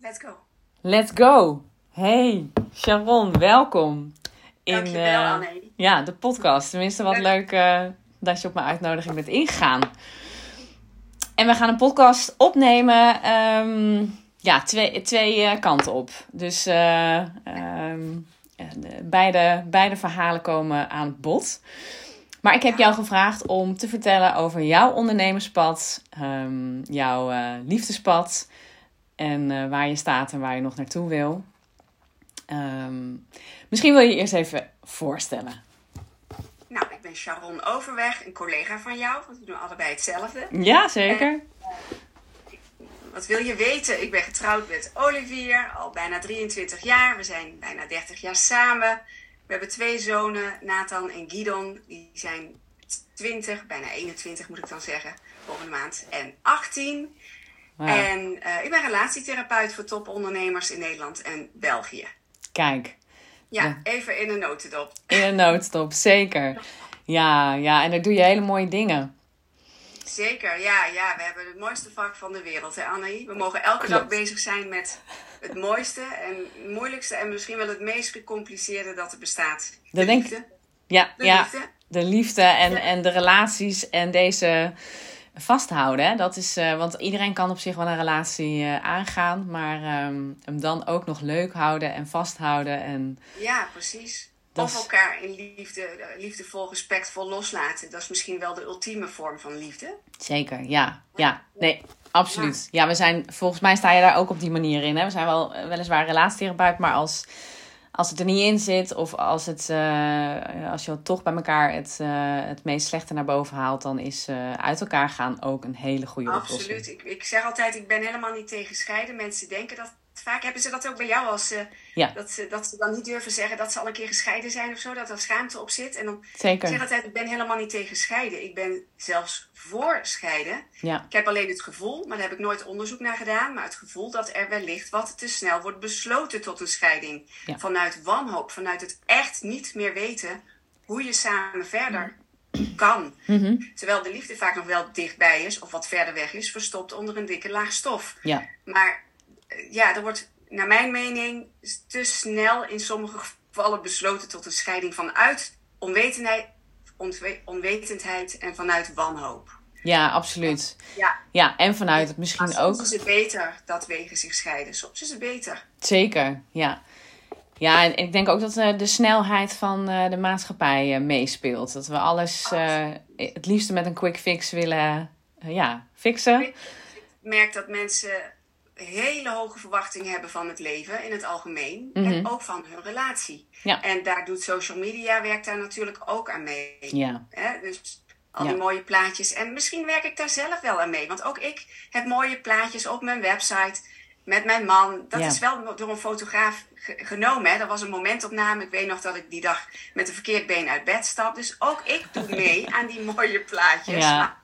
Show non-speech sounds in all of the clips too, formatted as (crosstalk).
Let's go. Let's go. Hey, Sharon, welkom. In, Dankjewel, uh, Anne. Ja, de podcast. Tenminste, wat leuk, uh, dat je op mijn uitnodiging bent ingegaan. En we gaan een podcast opnemen. Um, ja, twee, twee uh, kanten op. Dus um, beide, beide verhalen komen aan bod. Maar ik heb jou gevraagd om te vertellen over jouw ondernemerspad, um, jouw liefdespad en waar je staat en waar je nog naartoe wil. Um, misschien wil je je eerst even voorstellen. Nou, ik ben Sharon Overweg, een collega van jou, want we doen allebei hetzelfde. Ja, zeker. En, uh, wat wil je weten? Ik ben getrouwd met Olivier, al bijna 23 jaar. We zijn bijna 30 jaar samen. We hebben twee zonen, Nathan en Guidon. Die zijn 20, bijna 21 moet ik dan zeggen, volgende maand. En 18. Wow. En uh, ik ben relatietherapeut voor topondernemers in Nederland en België. Kijk. Ja, even in een notendop. In een notendop, zeker. Ja, ja, en daar doe je hele mooie dingen. Zeker, ja, ja. We hebben het mooiste vak van de wereld, hè Annie? We mogen elke Klopt. dag bezig zijn met het mooiste en moeilijkste en misschien wel het meest gecompliceerde dat er bestaat. De dat liefde. Denk, ja, de ja. liefde. De liefde en, ja. en de relaties en deze vasthouden. Dat is, uh, want iedereen kan op zich wel een relatie uh, aangaan, maar um, hem dan ook nog leuk houden en vasthouden. En ja, precies. Of elkaar in liefde, liefdevol, respectvol loslaten. Dat is misschien wel de ultieme vorm van liefde. Zeker, ja. Ja, nee, absoluut. Ja, we zijn, volgens mij sta je daar ook op die manier in. Hè? We zijn wel weliswaar relatietherapeut, maar als als het er niet in zit of als, het, uh, als je toch bij elkaar het, uh, het meest slechte naar boven haalt, dan is uh, uit elkaar gaan ook een hele goede Absoluut. oplossing. Absoluut. Ik, ik zeg altijd, ik ben helemaal niet tegen scheiden. Mensen denken dat. Vaak hebben ze dat ook bij jou als ze, ja. dat, ze, dat ze dan niet durven zeggen dat ze al een keer gescheiden zijn of zo, dat er schaamte op zit. En dan Zeker. ik zeg altijd, ik ben helemaal niet tegen scheiden. Ik ben zelfs voor scheiden. Ja. Ik heb alleen het gevoel, maar daar heb ik nooit onderzoek naar gedaan, maar het gevoel dat er wellicht wat te snel wordt besloten tot een scheiding. Ja. Vanuit wanhoop, vanuit het echt niet meer weten hoe je samen verder kan. Mm -hmm. Terwijl de liefde vaak nog wel dichtbij is of wat verder weg is, verstopt onder een dikke laag stof. Ja. Maar ja, er wordt naar mijn mening te snel in sommige gevallen besloten tot een scheiding vanuit onwetendheid, onwetendheid en vanuit wanhoop. Ja, absoluut. Ja, ja en vanuit het misschien maar ook. Soms is het beter dat wegen zich scheiden. Soms is het beter. Zeker, ja. Ja, en ik denk ook dat uh, de snelheid van uh, de maatschappij uh, meespeelt. Dat we alles het liefste met een quick fix willen ja, fixen. Ik merk dat mensen hele hoge verwachtingen hebben van het leven in het algemeen. Mhm. En ook van hun relatie. Ja. En daar doet social media, werkt daar natuurlijk ook aan mee. Ja. Hè? Dus al Ja. die mooie plaatjes. En misschien werk ik daar zelf wel aan mee. Want ook ik heb mooie plaatjes op mijn website met mijn man. Dat Ja. is wel door een fotograaf ge- genomen. Hè? Dat was een momentopname. Ik weet nog dat ik die dag met een verkeerd been uit bed stap. Dus ook ik doe mee aan die mooie plaatjes. Ja.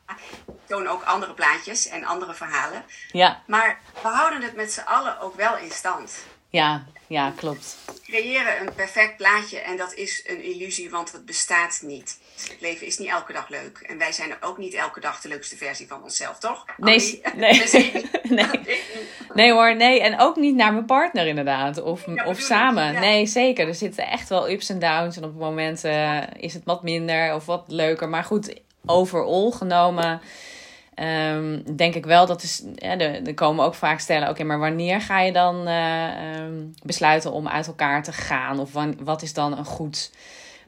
Toon ook andere plaatjes en andere verhalen. Ja, Maar we houden het met z'n allen ook wel in stand. ja, ja, klopt. We creëren een perfect plaatje en dat is een illusie, want het bestaat niet. Het leven is niet elke dag leuk. En wij zijn ook niet elke dag de leukste versie van onszelf, toch? Nee, (laughs) nee. (laughs) Nee. (laughs) Nee hoor, nee. En ook niet naar mijn partner inderdaad. Of, Ja, of samen. ja. Nee, zeker. Er zitten echt wel ups en downs. En op momenten is het wat minder of wat leuker. Maar goed, overal genomen... ehm, denk ik wel dat is. Ja, er, er komen ook vaak stellen: oké, maar wanneer ga je dan eh, ehm, besluiten om uit elkaar te gaan? Of wan- wat is dan een goed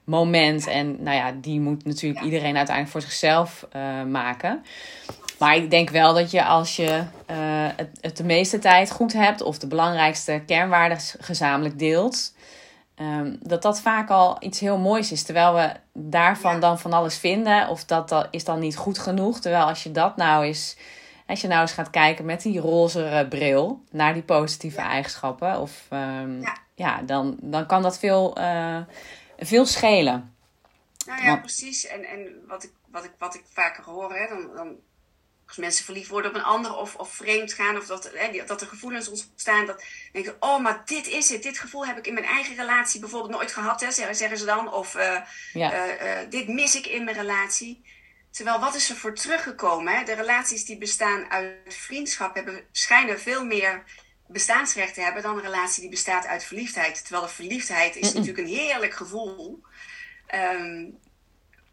moment? En nou ja, die moet natuurlijk iedereen uiteindelijk voor zichzelf eh, maken. Maar ik denk wel dat je als je eh, het, het de meeste tijd goed hebt, of de belangrijkste kernwaarden gezamenlijk deelt, ehm, dat dat vaak al iets heel moois is. Terwijl we daarvan Ja. dan van alles vinden, of dat, dat is dan niet goed genoeg. Terwijl als je dat nou eens, als je nou eens gaat kijken met die rozere bril naar die positieve Ja. eigenschappen, of ehm, Ja. ja, dan, dan kan dat veel, eh, veel schelen. Nou ja, Want- precies. En, en wat, ik, wat, ik, wat ik vaker hoor, hè, dan, dan als mensen verliefd worden op een ander of, of vreemd gaan, of dat, hè, dat er gevoelens ontstaan, dat denk ik, oh, maar dit is het. Dit gevoel heb ik in mijn eigen relatie bijvoorbeeld nooit gehad, hè, zeggen, ze dan. Of eh, Ja, eh, eh, dit mis ik in mijn relatie. Terwijl, wat is er voor teruggekomen? Hè? De relaties die bestaan uit vriendschap hebben, schijnen veel meer bestaansrechten hebben dan een relatie die bestaat uit verliefdheid. Terwijl de verliefdheid is natuurlijk een heerlijk gevoel. Ehm,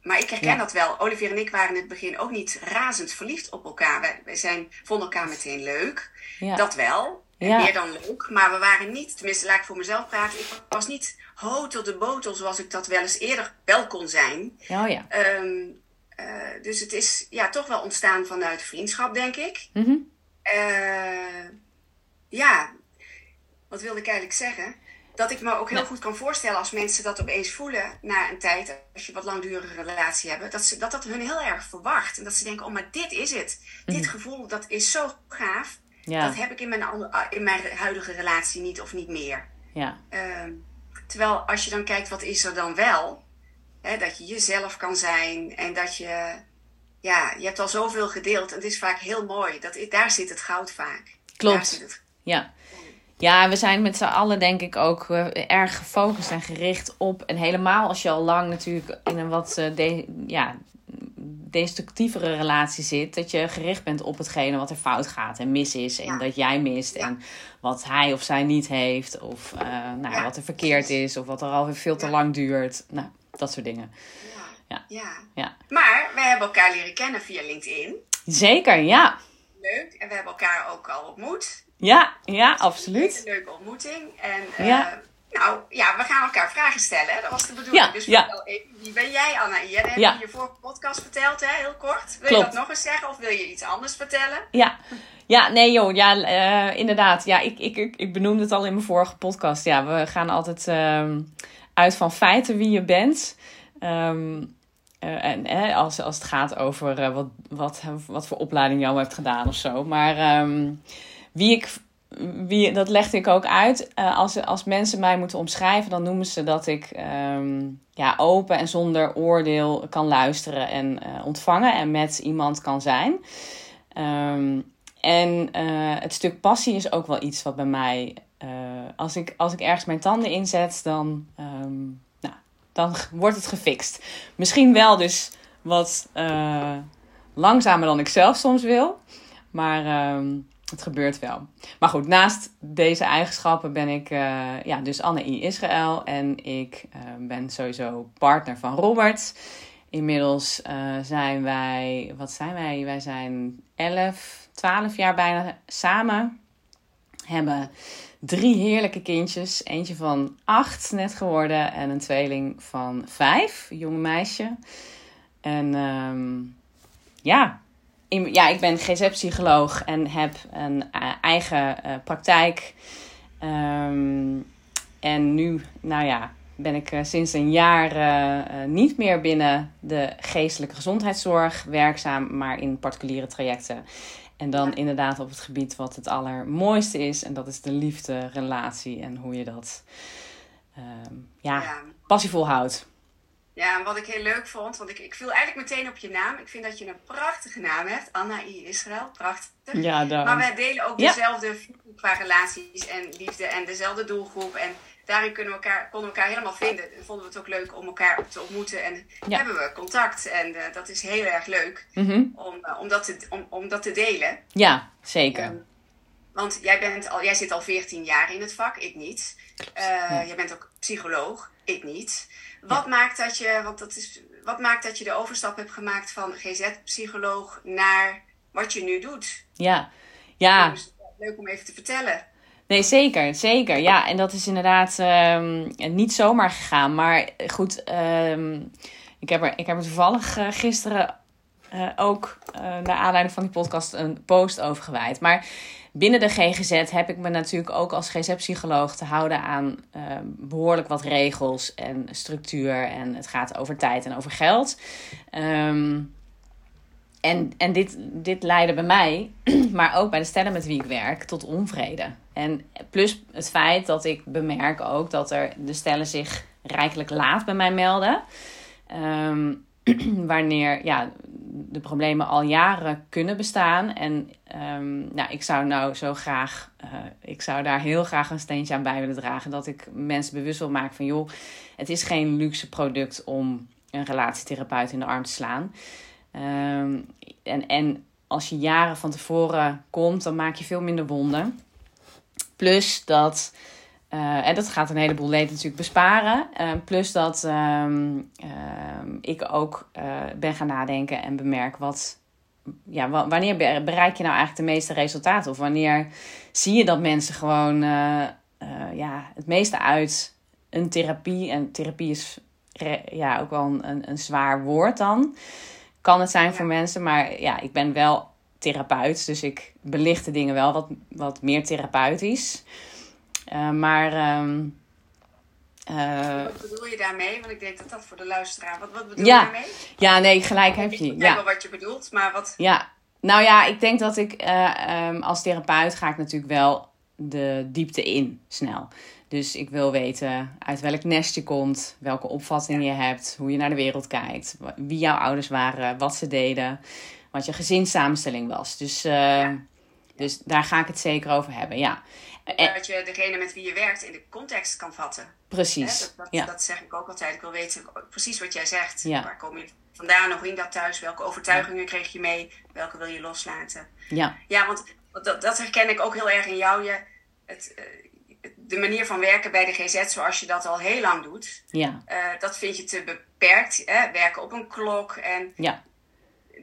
maar ik herken dat wel. Olivier en ik waren in het begin ook niet razend verliefd op elkaar. We, we zijn, vonden elkaar meteen leuk. Dat wel. Meer dan leuk. Maar we waren niet, tenminste laat ik voor mezelf praten. Ik was niet hotel de botel zoals ik dat wel eens eerder wel kon zijn. Oh ja. Ehm, eh, dus het is ja, toch wel ontstaan vanuit vriendschap, denk ik. Mm ja, wat wilde ik eigenlijk zeggen? Dat ik me ook heel goed kan voorstellen als mensen dat opeens voelen na een tijd, als je wat langdurige relatie hebt, dat, ze, dat dat hun heel erg verwacht. En dat ze denken, oh maar dit is het. Dit mhm. gevoel, dat is zo gaaf. Ja. Dat heb ik in mijn, in mijn huidige relatie niet of niet meer. Ja. Ehm, terwijl als je dan kijkt, wat is er dan wel? Hè, dat je jezelf kan zijn en dat je, ja, je hebt al zoveel gedeeld. En het is vaak heel mooi. Dat, daar zit het goud vaak. Klopt. Het... Ja. Ja, we zijn met z'n allen denk ik ook uh, erg gefocust en gericht op. En helemaal als je al lang natuurlijk in een wat uh, ja, destructievere relatie zit. Dat je gericht bent op hetgene wat er fout gaat en mis is. En dat jij mist. En wat hij of zij niet heeft. Of uh, nou, ja. wat er verkeerd is. Of wat er alweer veel te lang duurt. Nou, dat soort dingen. Ja. Ja. ja. Maar wij hebben elkaar leren kennen via LinkedIn. Zeker, ja. Leuk. En we hebben elkaar ook al ontmoet. Ja, ja, absoluut. Een leuke ontmoeting. En ja. Nou ja, we gaan elkaar vragen stellen. Dat was de bedoeling. Ja, dus ja. even, wie ben jij, Anna? Je hebt ja. je vorige podcast verteld, hè? heel kort. Wil je dat nog eens zeggen of wil je iets anders vertellen? Ja, ja nee joh, ja, uh, inderdaad. Ja, ik, ik, ik, ik benoemde het al in mijn vorige podcast. Ja, we gaan altijd uh, uit van feiten wie je bent. Um, uh, en als, als het gaat over wat, wat, wat voor opleiding al hebt gedaan of zo. Maar um, wie ik wie, dat legde ik ook uit. Uh, als, als mensen mij moeten omschrijven, dan noemen ze dat ik um, ja, open en zonder oordeel kan luisteren en uh, ontvangen en met iemand kan zijn. Um, en uh, het stuk passie is ook wel iets wat bij mij, als, ik, als ik ergens mijn tanden inzet, dan, um, nou, dan wordt het gefixt. Misschien wel dus wat langzamer dan ik zelf soms wil. Maar het gebeurt wel. Maar goed, naast deze eigenschappen ben ik uh, ja, dus Anne I. Israël. En ik uh, ben sowieso partner van Robert. Inmiddels uh, zijn wij, wat zijn wij? Wij zijn 11, 12 jaar bijna samen. Hebben drie heerlijke kindjes. Eentje van acht net geworden en een tweeling van vijf, een jonge meisje. En um, ja, ja, ik ben GZ-psycholoog en heb een uh, eigen uh, praktijk. Um, en nu, nou ja, ben ik uh, sinds een jaar niet meer binnen de geestelijke gezondheidszorg werkzaam, maar in particuliere trajecten. En dan inderdaad op het gebied wat het allermooiste is, en dat is de liefde, relatie en hoe je dat ja, ja, passievol houdt. Ja, en wat ik heel leuk vond, want ik, ik viel eigenlijk meteen op je naam. Ik vind dat je een prachtige naam hebt. Anna I. Israël, prachtig. Ja, dank. Maar wij delen ook dezelfde qua relaties en liefde en dezelfde doelgroep. En daarin kunnen we elkaar, konden we elkaar helemaal vinden. En vonden we het ook leuk om elkaar te ontmoeten. En hebben we contact. En uh, dat is heel erg leuk mm om, uh, om, dat te, om, om dat te delen. Ja, zeker. Um, want jij, bent al, jij zit al 14 jaar in het vak, ik niet. Uh, ja. Jij bent ook psycholoog, ik niet. Wat, maakt dat je, want dat is, wat maakt dat je de overstap hebt gemaakt van GZ-psycholoog naar wat je nu doet? Ja, ja. Dus, leuk om even te vertellen. Nee, zeker, zeker. Ja, en dat is inderdaad um, niet zomaar gegaan. Maar goed, um, ik, heb er, ik heb er toevallig uh, gisteren uh, ook uh, naar aanleiding van die podcast een post over gewijd. Maar binnen de GGZ heb ik me natuurlijk ook als GZ-psycholoog te houden aan uh, behoorlijk wat regels en structuur. En het gaat over tijd en over geld. Um, en en dit, dit leidde bij mij, (clears throat) maar ook bij de stellen met wie ik werk, tot onvrede. En plus het feit dat ik bemerk ook dat er de stellen zich rijkelijk laat bij mij melden. Um, (clears throat) wanneer ja, de problemen al jaren kunnen bestaan. En um, nou, ik zou nou zo graag, uh, ik zou daar heel graag een steentje aan bij willen dragen. Dat ik mensen bewust wil maken van joh, het is geen luxe product om een relatietherapeut in de arm te slaan. Um, en, en als je jaren van tevoren komt, dan maak je veel minder wonden. Plus dat, eh, en dat gaat een heleboel leed natuurlijk besparen. Eh, plus dat ehm, ehm, ik ook eh, ben gaan nadenken en bemerk wat, ja, wa- wanneer be- bereik je nou eigenlijk de meeste resultaten? Of wanneer zie je dat mensen gewoon eh, ja, het meeste uit een therapie, en therapie is ja, ook wel een, een, een zwaar woord dan, kan het zijn voor mensen. Maar ja, ik ben wel therapeut, dus ik belicht de dingen wel wat, wat meer therapeutisch. Eh, maar ehm, eh, Wat bedoel je daarmee? Want ik denk dat dat voor de luisteraar. Wat, wat bedoel Ja. je daarmee? ja, nee, gelijk heb Ik je. begrijp Ja. wel wat je bedoelt, maar wat. Ja, nou ja, ik denk dat ik eh, ehm, als therapeut ga ik natuurlijk wel de diepte in snel. Dus ik wil weten uit welk nest je komt, welke opvatting je hebt, hoe je naar de wereld kijkt, wie jouw ouders waren, wat ze deden, wat je gezinssamenstelling was. Dus, eh, Ja. dus daar ga ik het zeker over hebben, ja. Dat je degene met wie je werkt in de context kan vatten. Hè, precies. dat, dat, Ja. dat zeg ik ook altijd. Ik wil weten precies wat jij zegt. Ja. Waar kom je vandaan? Hoe ging dat thuis? Welke overtuigingen kreeg je mee? Welke wil je loslaten? ja, Ja, want dat, dat herken ik ook heel erg in jou. Je, het, eh, de manier van werken bij de GZ, zoals je dat al heel lang doet, ja, eh, dat vind je te beperkt. Hè? Werken op een klok. En ja,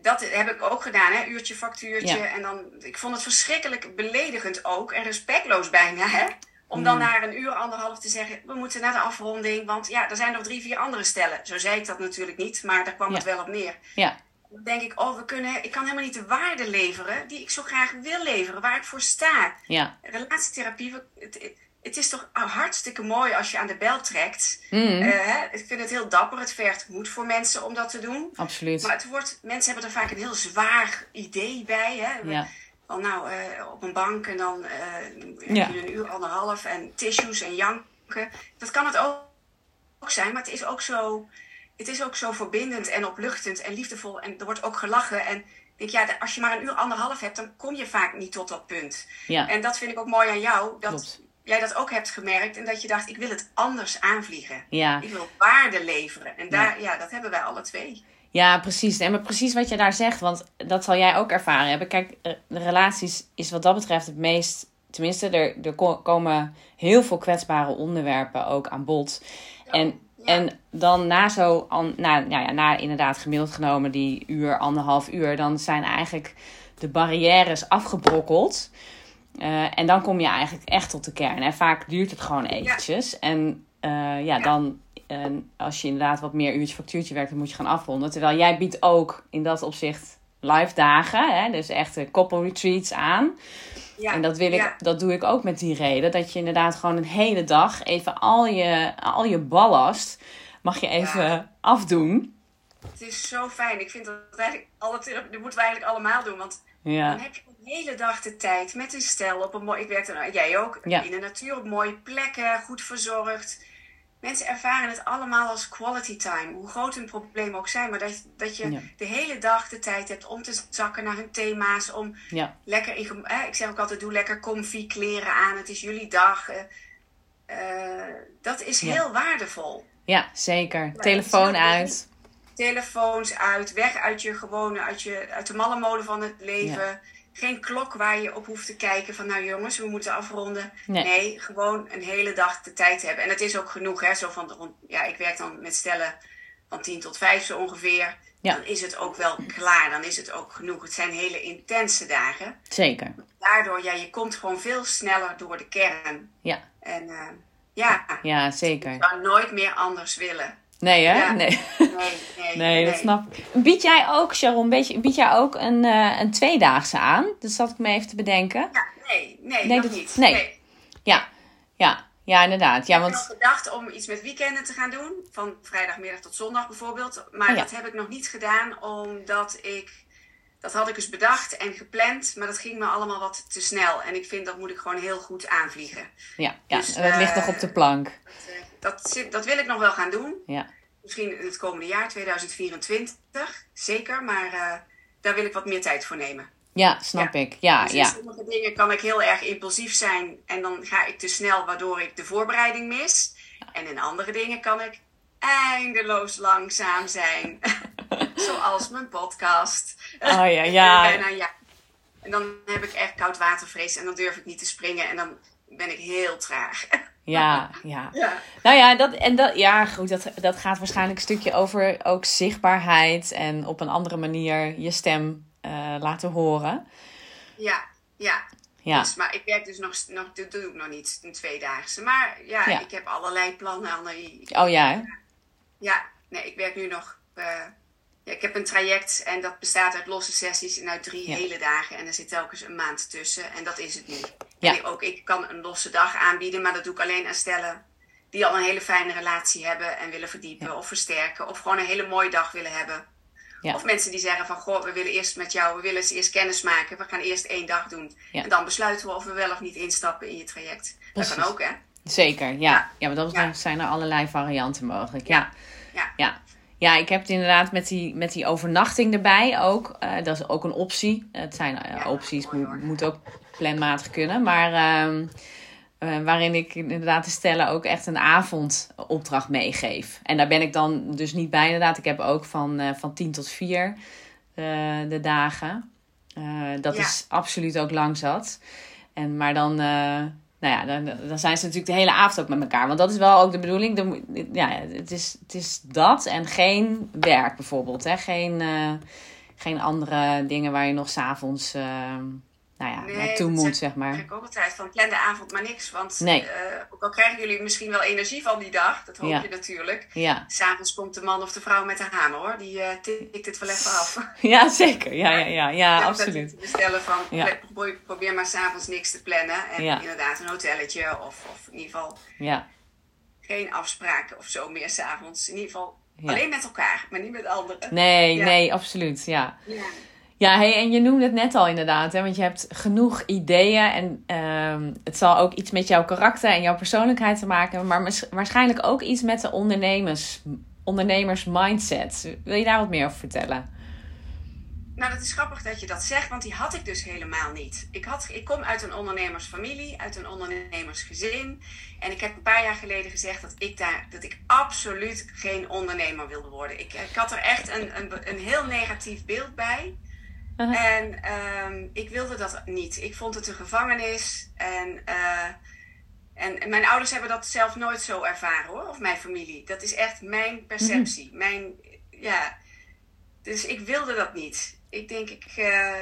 dat heb ik ook gedaan, hè? uurtje, factuurtje. Ja. En dan, ik vond het verschrikkelijk beledigend ook en respectloos bijna. Hè? Om dan na een uur, anderhalf te zeggen: we moeten naar de afronding. Want ja, er zijn nog drie, vier andere stellen. Zo zei ik dat natuurlijk niet, maar daar kwam Ja. het wel op neer. ja, Dan denk ik: oh, we kunnen, ik kan helemaal niet de waarde leveren die ik zo graag wil leveren, waar ik voor sta. ja. Relatietherapie, het, het is toch hartstikke mooi als je aan de bel trekt. Mm, Eh, hè? Ik vind het heel dapper. Het vergt moed voor mensen om dat te doen. absoluut. Maar het wordt, mensen hebben er vaak een heel zwaar idee bij. Hè? Ja, Van nou, eh, op een bank en dan eh Ja. een uur, anderhalf en tissues en janken. Dat kan het ook, zijn, maar het is ook, zo, het is ook zo verbindend en opluchtend en liefdevol. En er wordt ook gelachen. En ik ja, als je maar een uur, anderhalf hebt, dan kom je vaak niet tot dat punt. ja, En dat vind ik ook mooi aan jou, dat Klopt. Jij dat ook hebt gemerkt. En dat je dacht, ik wil het anders aanvliegen. ja. Ik wil waarde leveren. En daar, ja, dat hebben wij alle twee. Ja, precies. En maar precies wat je daar zegt, want dat zal jij ook ervaren hebben. Kijk, eh, de relaties is wat dat betreft het meest. Tenminste, er, er ko- komen heel veel kwetsbare onderwerpen ook aan bod. En, en dan na zo, na, nou ja, na inderdaad gemiddeld genomen die uur, anderhalf uur, dan zijn eigenlijk de barrières afgebrokkeld. Eh, en dan kom je eigenlijk echt tot de kern. En vaak duurt het gewoon eventjes. En eh, ja, Ja. dan en als je inderdaad wat meer uurtje factuurtje werkt, dan moet je gaan afronden. Terwijl jij biedt ook in dat opzicht live dagen, hè? dus echte couple retreats aan. Ja, En dat, wil ik, ja. dat doe ik ook met die reden. Dat je inderdaad gewoon een hele dag even al je, al je ballast mag je even Ja. afdoen. Het is zo fijn. Ik vind dat eigenlijk alle therapie, dat moeten we eigenlijk allemaal doen. Want dan Ja, heb je een hele dag de tijd met een stel op een mooi. Ik werk dan, jij ook, Ja. in de natuur op mooie plekken, goed verzorgd. Mensen ervaren het allemaal als quality time. Hoe groot hun problemen ook zijn. Maar dat, dat je Ja. de hele dag de tijd hebt om te zakken naar hun thema's. Om ja, lekker in. Eh, ik zeg ook altijd: doe lekker comfy kleren aan. Het is jullie dag. eh, eh, dat is heel waardevol. ja, zeker. Telefoon uit. Telefoons uit, weg uit je gewone, uit, je, uit de malle molen van het leven. Geen klok waar je op hoeft te kijken van nou jongens, we moeten afronden. Nee. Nee, gewoon een hele dag de tijd hebben. En dat is ook genoeg, hè? Zo van, ja, ik werk dan met stellen van 10 tot 5 zo ongeveer. Ja. Dan is het ook wel klaar, dan is het ook genoeg. Het zijn hele intense dagen. Zeker. Daardoor, ja, je komt gewoon veel sneller door de kern. Ja, En eh, ja, ja, ik zeker. zou nooit meer anders willen. Nee, hè? Ja. Nee. Nee, nee, (laughs) Nee, dat snap ik. Bied jij ook, Sharon, bied, bied jij ook een, eh, een tweedaagse aan? Dat zat ik me even te bedenken. Ja, nee, nee, Nee, nog dat- niet. nee. Ja, ja, ja, inderdaad. Ja, Ik had want gedacht om iets met weekenden te gaan doen. Van vrijdagmiddag tot zondag bijvoorbeeld. Maar Oh ja. dat heb ik nog niet gedaan omdat ik... Dat had ik dus bedacht en gepland. Maar dat ging me allemaal wat te snel. En ik vind dat moet ik gewoon heel goed aanvliegen. ja, ja Dus, dat ligt eh, nog op de plank. Dat, dat, wil ik nog wel gaan doen. Ja, Misschien in het komende jaar, 2024. Zeker. Maar eh, daar wil ik wat meer tijd voor nemen. ja snap Ja. ik. Ja, Dus in ja, sommige dingen kan ik heel erg impulsief zijn en dan ga ik te snel, waardoor ik de voorbereiding mis. En in andere dingen kan ik eindeloos langzaam zijn. (laughs) Zoals mijn podcast. Oh ja, ja. (laughs) Bijna, ja. En dan heb ik echt koud watervrees en dan durf ik niet te springen. En dan ben ik heel traag. (laughs) Ja, ja. Ja. Nou ja, dat, en dat, ja goed, dat, dat gaat waarschijnlijk een stukje over ook zichtbaarheid en op een andere manier je stem eh, laten horen. Ja, ja. Ja, Dus, maar ik werk dus nog, nog dat doe ik nog niet, een tweedaagse. Maar ja, Ja. ik heb allerlei plannen. Anne. oh ja, hè? Ja, nee, ik werk nu nog. eh, ja, ik heb een traject en dat bestaat uit losse sessies en uit drie Ja. hele dagen. En er zit telkens een maand tussen. En dat is het nu. Ja. En ook ik kan een losse dag aanbieden, maar dat doe ik alleen aan stellen die al een hele fijne relatie hebben en willen verdiepen of versterken. Of gewoon een hele mooie dag willen hebben. Ja. Of mensen die zeggen van, goh, we willen eerst met jou, we willen eens eerst kennis maken. We gaan eerst één dag doen. Ja. En dan besluiten we of we wel of niet instappen in je traject. Dat kan ook, hè? Zeker, ja. Ja. Maar dat zijn er allerlei varianten mogelijk. Ja. Ja. Ja. Ik heb het inderdaad met die, met die overnachting erbij ook. Eh, dat is ook een optie. Het zijn eh, opties, moet, ook planmatig kunnen. Maar ehm, eh, waarin ik inderdaad de stellen ook echt een avondopdracht meegeef. En daar ben ik dan dus niet bij inderdaad. Ik heb ook van, van 10 tot 4 eh, de dagen. Dat Ja. is absoluut ook lang zat. En, maar dan, nou ja, dan, dan zijn ze natuurlijk de hele avond ook met elkaar. Want dat is wel ook de bedoeling. Ja, het, is, het is dat en geen werk bijvoorbeeld. Hè? Geen, eh, geen andere dingen waar je nog s'avonds uh, nou ja, Nee, naartoe moet, zeg- zeg maar. ik ook altijd van plan de avond maar niks. Want Nee. eh, ook al krijgen jullie misschien wel energie van die dag, dat hoop Ja. je natuurlijk. Ja. S'avonds komt de man of de vrouw met de hamer hoor. Die eh, tikt het wel even af. (laughs) ja, zeker. Ja, ja, ja, ja, (laughs) Dat absoluut. te bestellen van Ja. probeer, maar s'avonds niks te plannen. En Ja. inderdaad een hotelletje of, of in ieder geval Ja, geen afspraken of zo meer s'avonds. In ieder geval alleen met elkaar, maar niet met anderen. nee, nee, absoluut. Ja. Ja. Hey, en je noemde het net al inderdaad, hè, want je hebt genoeg ideeën en ehm, het zal ook iets met jouw karakter en jouw persoonlijkheid te maken maar waarschijnlijk ook iets met de ondernemers, ondernemers mindset. Wil je daar wat meer over vertellen? Nou, dat is grappig dat je dat zegt, want die had ik dus helemaal niet. Ik, had, ik kom uit een ondernemersfamilie, uit een ondernemersgezin. En ik heb een paar jaar geleden gezegd dat ik, daar, dat ik absoluut geen ondernemer wilde worden. Ik, ik had er echt een, een, een heel negatief beeld bij. Uh-huh. En ehm, ik wilde dat niet. Ik vond het een gevangenis. En, eh, en, en mijn ouders hebben dat zelf nooit zo ervaren hoor, of mijn familie. Dat is echt mijn perceptie. Mijn, ja. Dus ik wilde dat niet. Ik denk, ik, eh,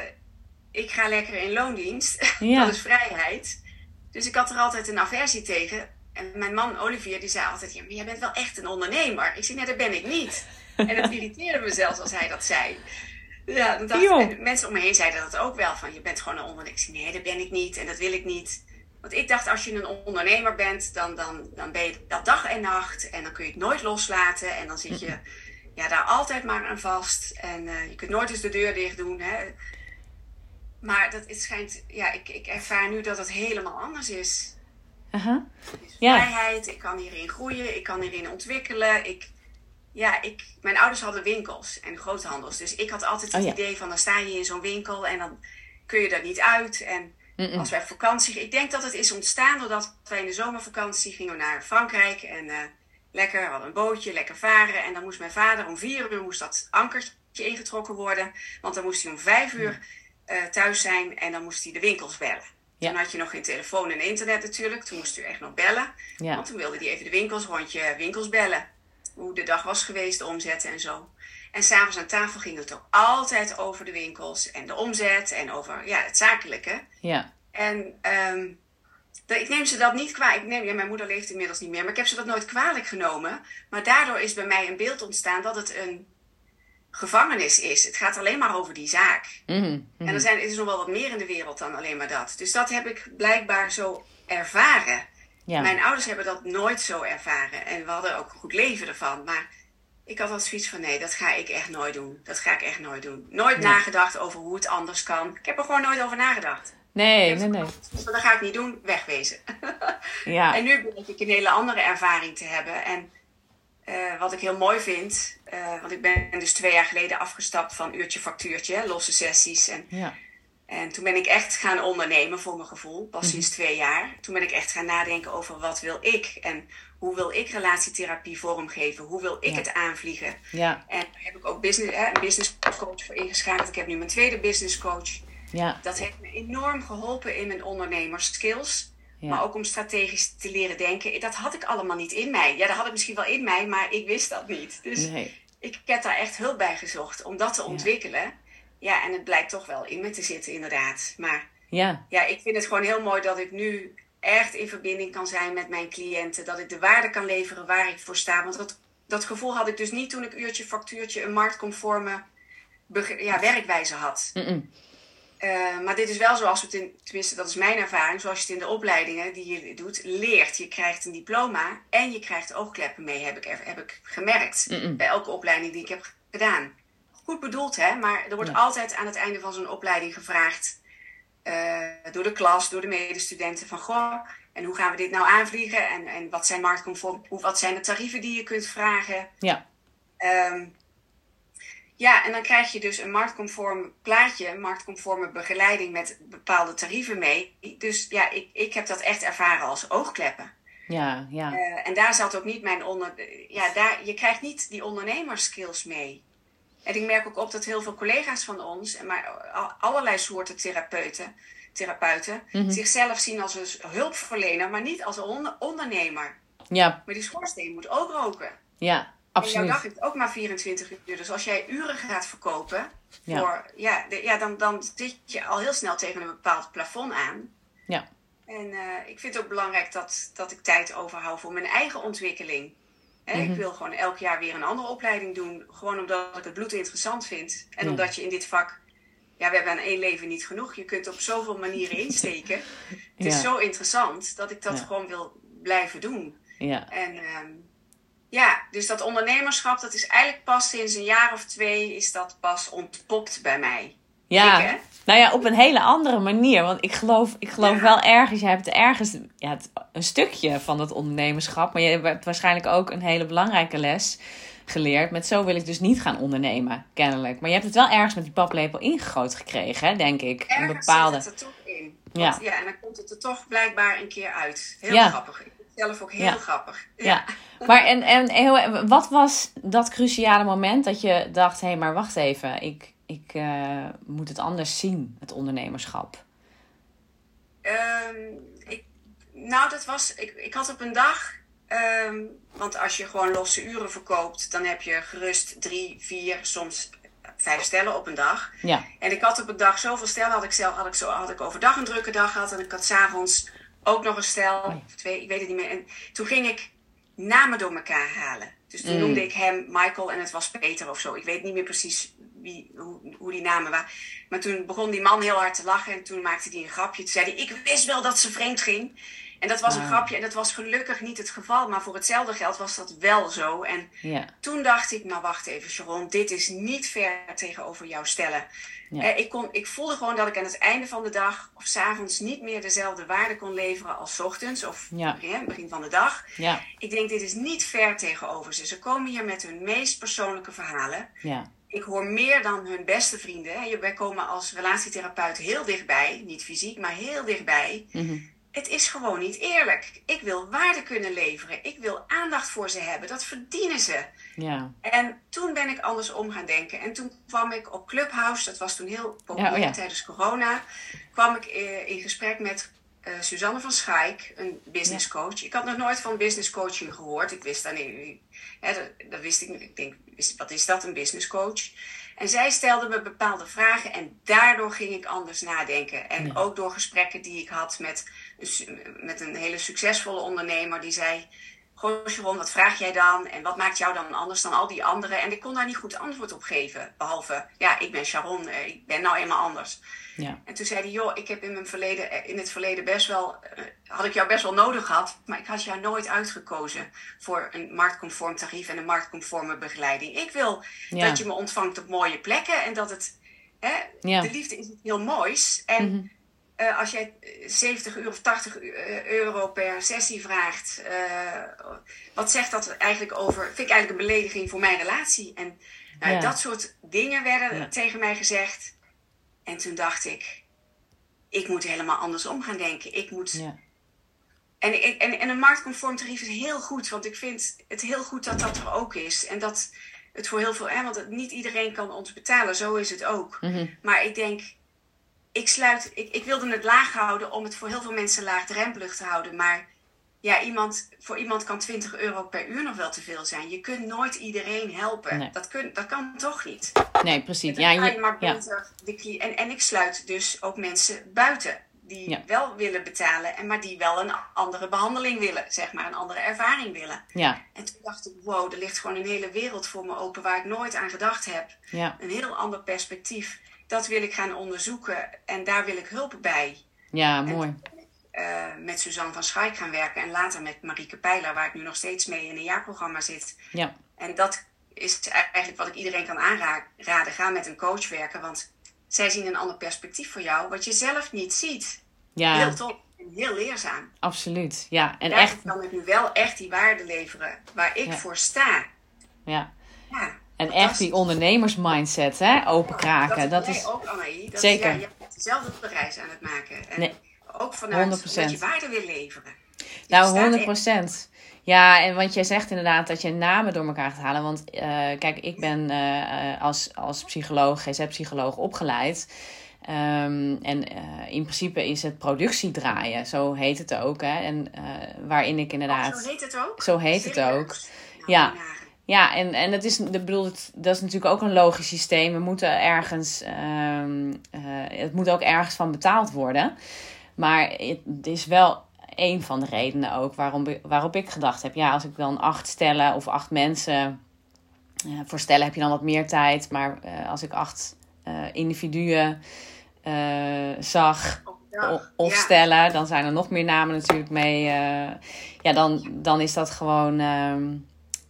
ik ga lekker in loondienst. (laughs) Ja. dat is vrijheid. Dus ik had er altijd een aversie tegen. En mijn man Olivier die zei altijd: ja, maar jij bent wel echt een ondernemer. Ik zei: nee, dat ben ik niet. En het (laughs) irriteerde me zelfs als hij dat zei. Ja, dacht en mensen om me heen zeiden dat ook wel. Van je bent gewoon een ondernemer. Ik zei: nee, dat ben ik niet en dat wil ik niet. Want ik dacht, als je een ondernemer bent, dan, dan, dan ben je dat dag en nacht. En dan kun je het nooit loslaten. En dan zit je ja, daar altijd maar aan vast. En eh, je kunt nooit eens de deur dicht doen. Hè. Maar dat, het schijnt, ja, ik, ik ervaar nu dat het helemaal anders is. Dus Ja. vrijheid, ik kan hierin groeien, ik kan hierin ontwikkelen. Ik, ja, ik, mijn ouders hadden winkels en groothandels. Dus ik had altijd het Oh ja. idee van, dan sta je in zo'n winkel en dan kun je daar niet uit. En als wij op vakantie ik denk dat het is ontstaan doordat wij in de zomervakantie gingen naar Frankrijk. En eh, lekker, we hadden een bootje, lekker varen. En dan moest mijn vader om vier uur moest dat ankertje ingetrokken worden. Want dan moest hij om vijf uur eh, thuis zijn en dan moest hij de winkels bellen. Ja. Toen had je nog geen telefoon en internet natuurlijk. Toen moest u echt nog bellen. Ja. Want toen wilde hij even de winkels, rondje winkels bellen. Hoe de dag was geweest, de omzetten en zo. En s'avonds aan tafel ging het ook altijd over de winkels en de omzet en over ja, het zakelijke. Ja. En ehm, ik neem ze dat niet kwalijk. Ik neem, ja, mijn moeder leeft inmiddels niet meer, maar ik heb ze dat nooit kwalijk genomen. Maar daardoor is bij mij een beeld ontstaan dat het een gevangenis is. Het gaat alleen maar over die zaak. Mhm, mhm. En er zijn, er is nog wel wat meer in de wereld dan alleen maar dat. Dus dat heb ik blijkbaar zo ervaren. Ja. Mijn ouders hebben dat nooit zo ervaren. En we hadden ook een goed leven ervan. Maar ik had altijd zoiets van: nee, dat ga ik echt nooit doen. Dat ga ik echt nooit doen. Nooit Nee. nagedacht over hoe het anders kan. Ik heb er gewoon nooit over nagedacht. Nee, nee, nee. Dus dat ga ik niet doen, wegwezen. (laughs) Ja. En nu blijkt ik een hele andere ervaring te hebben. En eh, wat ik heel mooi vind, eh, want ik ben dus twee jaar geleden afgestapt van uurtje factuurtje, losse sessies. En, Ja. En toen ben ik echt gaan ondernemen voor mijn gevoel, pas Mhm. sinds twee jaar. Toen ben ik echt gaan nadenken over wat wil ik en hoe wil ik relatietherapie vormgeven, hoe wil ik Ja. het aanvliegen. Ja. En daar heb ik ook business, hè, een business coach voor ingeschakeld. Ik heb nu mijn tweede business coach. Ja. Dat heeft me enorm geholpen in mijn ondernemerskills. Maar ook om strategisch te leren denken. Dat had ik allemaal niet in mij. Ja, dat had ik misschien wel in mij, maar ik wist dat niet. Dus Nee. ik heb daar echt hulp bij gezocht om dat te ontwikkelen. Ja, en het blijkt toch wel in me te zitten, inderdaad. Maar Ja. ja, ik vind het gewoon heel mooi dat ik nu echt in verbinding kan zijn met mijn cliënten. Dat ik de waarde kan leveren waar ik voor sta. Want dat, dat gevoel had ik dus niet toen ik uurtje factuurtje een marktconforme ja, werkwijze had. Eh, maar dit is wel zoals we het in, tenminste dat is mijn ervaring, zoals je het in de opleidingen die je doet, leert. Je krijgt een diploma en je krijgt oogkleppen mee, heb ik, heb ik gemerkt. Bij elke opleiding die ik heb gedaan. Goed bedoeld, hè, maar er wordt Ja. altijd aan het einde van zo'n opleiding gevraagd eh, door de klas, door de medestudenten van goh, en hoe gaan we dit nou aanvliegen? En, en wat zijn marktconform, hoe, wat zijn de tarieven die je kunt vragen? Ja. Ehm, ja, en dan krijg je dus een marktconform plaatje, een marktconforme begeleiding met bepaalde tarieven mee. Dus ja, ik, ik heb dat echt ervaren als oogkleppen. Ja. Ja. Eh, en daar zat ook niet mijn onder. Ja, daar, je krijgt niet die ondernemerskills mee. En ik merk ook op dat heel veel collega's van ons, en maar al- allerlei soorten therapeuten, therapeuten Mhm. zichzelf zien als een hulpverlener, maar niet als een onder- ondernemer. Ja. Maar die schoorsteen moet ook roken. Ja. En jouw Absoluut. dag heeft ook maar 24 uur. Dus als jij uren gaat verkopen, Ja. voor, ja, de- ja, dan, dan zit je al heel snel tegen een bepaald plafond aan. Ja. En eh, ik vind het ook belangrijk dat, dat ik tijd overhoud voor mijn eigen ontwikkeling. Hè, Mhm. Ik wil gewoon elk jaar weer een andere opleiding doen. Gewoon omdat ik het bloed interessant vind. En Ja. omdat je in dit vak... Ja, we hebben aan één leven niet genoeg. Je kunt op zoveel manieren insteken. (laughs) Het is zo interessant dat ik dat Ja. gewoon wil blijven doen. Ja. En ehm, ja, dus dat ondernemerschap, dat is eigenlijk pas sinds een jaar of twee is dat pas ontpopt bij mij. Ja, Ik? Nou ja, op een hele andere manier. Want ik geloof, ik geloof Ja. wel ergens, je hebt ergens ja, het- een stukje van dat ondernemerschap. Maar je hebt waarschijnlijk ook een hele belangrijke les geleerd. Met zo wil ik dus niet gaan ondernemen, kennelijk. Maar je hebt het wel ergens met die paplepel ingegoten gekregen, hè, denk ik. Een Ergens bepaalde. zit het er toch in. Ja. Want, ja, en dan komt het er toch blijkbaar een keer uit. Heel Ja. grappig. Het zelf ook heel Ja. grappig. Ja, (laughs) maar en, en heel, wat was dat cruciale moment dat je dacht: hé, hey, maar wacht even, ik, ik eh, moet het anders zien, het ondernemerschap? Ehm, ik, nou, dat was. Ik, ik had op een dag. ehm, want als je gewoon losse uren verkoopt, dan heb je gerust drie, vier, soms vijf stellen op een dag. Ja, En ik had op een dag zoveel stellen, had ik, zelf, had ik, zo, had ik overdag een drukke dag gehad. En ik had s'avonds ook nog een stel, Oei. of twee, ik weet het niet meer. En toen ging ik namen door elkaar halen. Dus toen Mm. noemde ik hem Michael en het was Peter of zo. Ik weet niet meer precies wie, hoe, hoe die namen waren. Maar toen begon die man heel hard te lachen en toen maakte hij een grapje. Toen zei hij, ik wist wel dat ze vreemd ging. En dat was een Ah. grapje en dat was gelukkig niet het geval. Maar voor hetzelfde geld was dat wel zo. En ja, toen dacht ik, maar wacht even Sharon, dit is niet ver tegenover jou stellen. Ja. Eh, ik, kon, ik voelde gewoon dat ik aan het einde van de dag of s'avonds niet meer dezelfde waarde kon leveren als 's ochtends of Ja. begin van de dag. ja, Ik denk, dit is niet ver tegenover ze. Ze komen hier met hun meest persoonlijke verhalen. Ik hoor meer dan hun beste vrienden. Wij komen als relatietherapeut heel dichtbij, niet fysiek, maar heel dichtbij. mhm, Het is gewoon niet eerlijk. Ik wil waarde kunnen leveren. Ik wil aandacht voor ze hebben. Dat verdienen ze. ja, En toen ben ik andersom gaan denken. En toen kwam ik op Clubhouse, dat was toen heel populair Ja, oh ja. tijdens corona, kwam ik eh, in gesprek met eh, Suzanne van Schaik, een business coach. Ik had nog nooit van business coaching gehoord. Ik wist dan niet, hè, dat, wist ik niet. Ik denk, wat is dat, een business coach? En zij stelde me bepaalde vragen en daardoor ging ik anders nadenken. En Ja. ook door gesprekken die ik had met, met een hele succesvolle ondernemer die zei... Wat vraag jij dan? En wat maakt jou dan anders dan al die anderen? En ik kon daar niet goed antwoord op geven. Behalve, ja, ik ben Sharon, eh, ik ben nou eenmaal anders. ja, En toen zei hij, joh, ik heb in, mijn verleden, eh, in het verleden best wel, eh, had ik jou best wel nodig gehad, maar ik had jou nooit uitgekozen voor een marktconform tarief en een marktconforme begeleiding. Ik wil Ja. dat je me ontvangt op mooie plekken en dat het, hè, Ja. de liefde is iets heel moois. En Mhm. Eh, als jij eh, 70 euro of 80 eu- eh, euro per sessie vraagt, eh, wat zegt dat eigenlijk over, vind ik eigenlijk een belediging voor mijn relatie. En nou, Ja. dat soort dingen werden Ja. tegen mij gezegd. En toen dacht ik, ik moet helemaal andersom gaan denken. Ik moet... ja, en, en, en een marktconform tarief is heel goed, want ik vind het heel goed dat dat er ook is. En dat het voor heel veel, hè, want niet iedereen kan ons betalen, zo is het ook. mhm, Maar ik denk, ik sluit, ik, ik wilde het laag houden om het voor heel veel mensen laagdrempelig te houden. Maar ja, iemand, voor iemand kan 20 euro per uur nog wel te veel zijn. Je kunt nooit iedereen helpen. Nee. Dat, kun, dat kan toch niet. Nee, precies. Ja, kan je je, maar beter en, en ik sluit dus ook mensen buiten. Die Ja. wel willen betalen, en maar die wel een andere behandeling willen. Zeg maar, een andere ervaring willen. ja, En toen dacht ik, wow, er ligt gewoon een hele wereld voor me open waar ik nooit aan gedacht heb. ja, Een heel ander perspectief. Dat wil ik gaan onderzoeken en daar wil ik hulp bij. ja, mooi. eh, met Suzanne van Schaik gaan werken en later met Marieke Pijler, waar ik nu nog steeds mee in een jaarprogramma zit. Ja, En dat is eigenlijk wat ik iedereen kan aanraden. Ga met een coach werken, want zij zien een ander perspectief voor jou, wat je zelf niet ziet. ja, Heel top en heel leerzaam. absoluut. Ja, en Daar echt, kan ik nu wel echt die waarde leveren waar ik Ja. voor sta. ja. Ja, En echt die ondernemersmindset, hè, open kraken. Dat, Dat jij is, ook. Dat, Zeker. Ja, je bent dezelfde reis aan het maken. En Nee. ook vanuit 100%. dat je waarde wil leveren. Nou, staat 100 echt- procent. Ja, en want jij zegt inderdaad dat je namen door elkaar gaat halen. Want eh, kijk, ik ben eh, eh, als, als psycholoog, GZ-psycholoog opgeleid. Ehm, en in principe is het productie draaien, zo heet het ook. Hè? En waarin ik inderdaad. Oh, zo heet het ook? Zo heet het ook. Nou, Ja. Ja, en, en het is, ik bedoel, dat is natuurlijk ook een logisch systeem. We moeten ergens, ehm, eh, het moet ook ergens van betaald worden. Maar het is wel een van de redenen ook waarom, waarop ik gedacht heb: ja, als ik dan acht stellen of acht mensen. eh, voor stellen heb je dan wat meer tijd. Maar eh, als ik acht individuen zag of Ja. stellen, dan zijn er nog meer namen natuurlijk mee. ja, dan, dan is dat gewoon. ehm,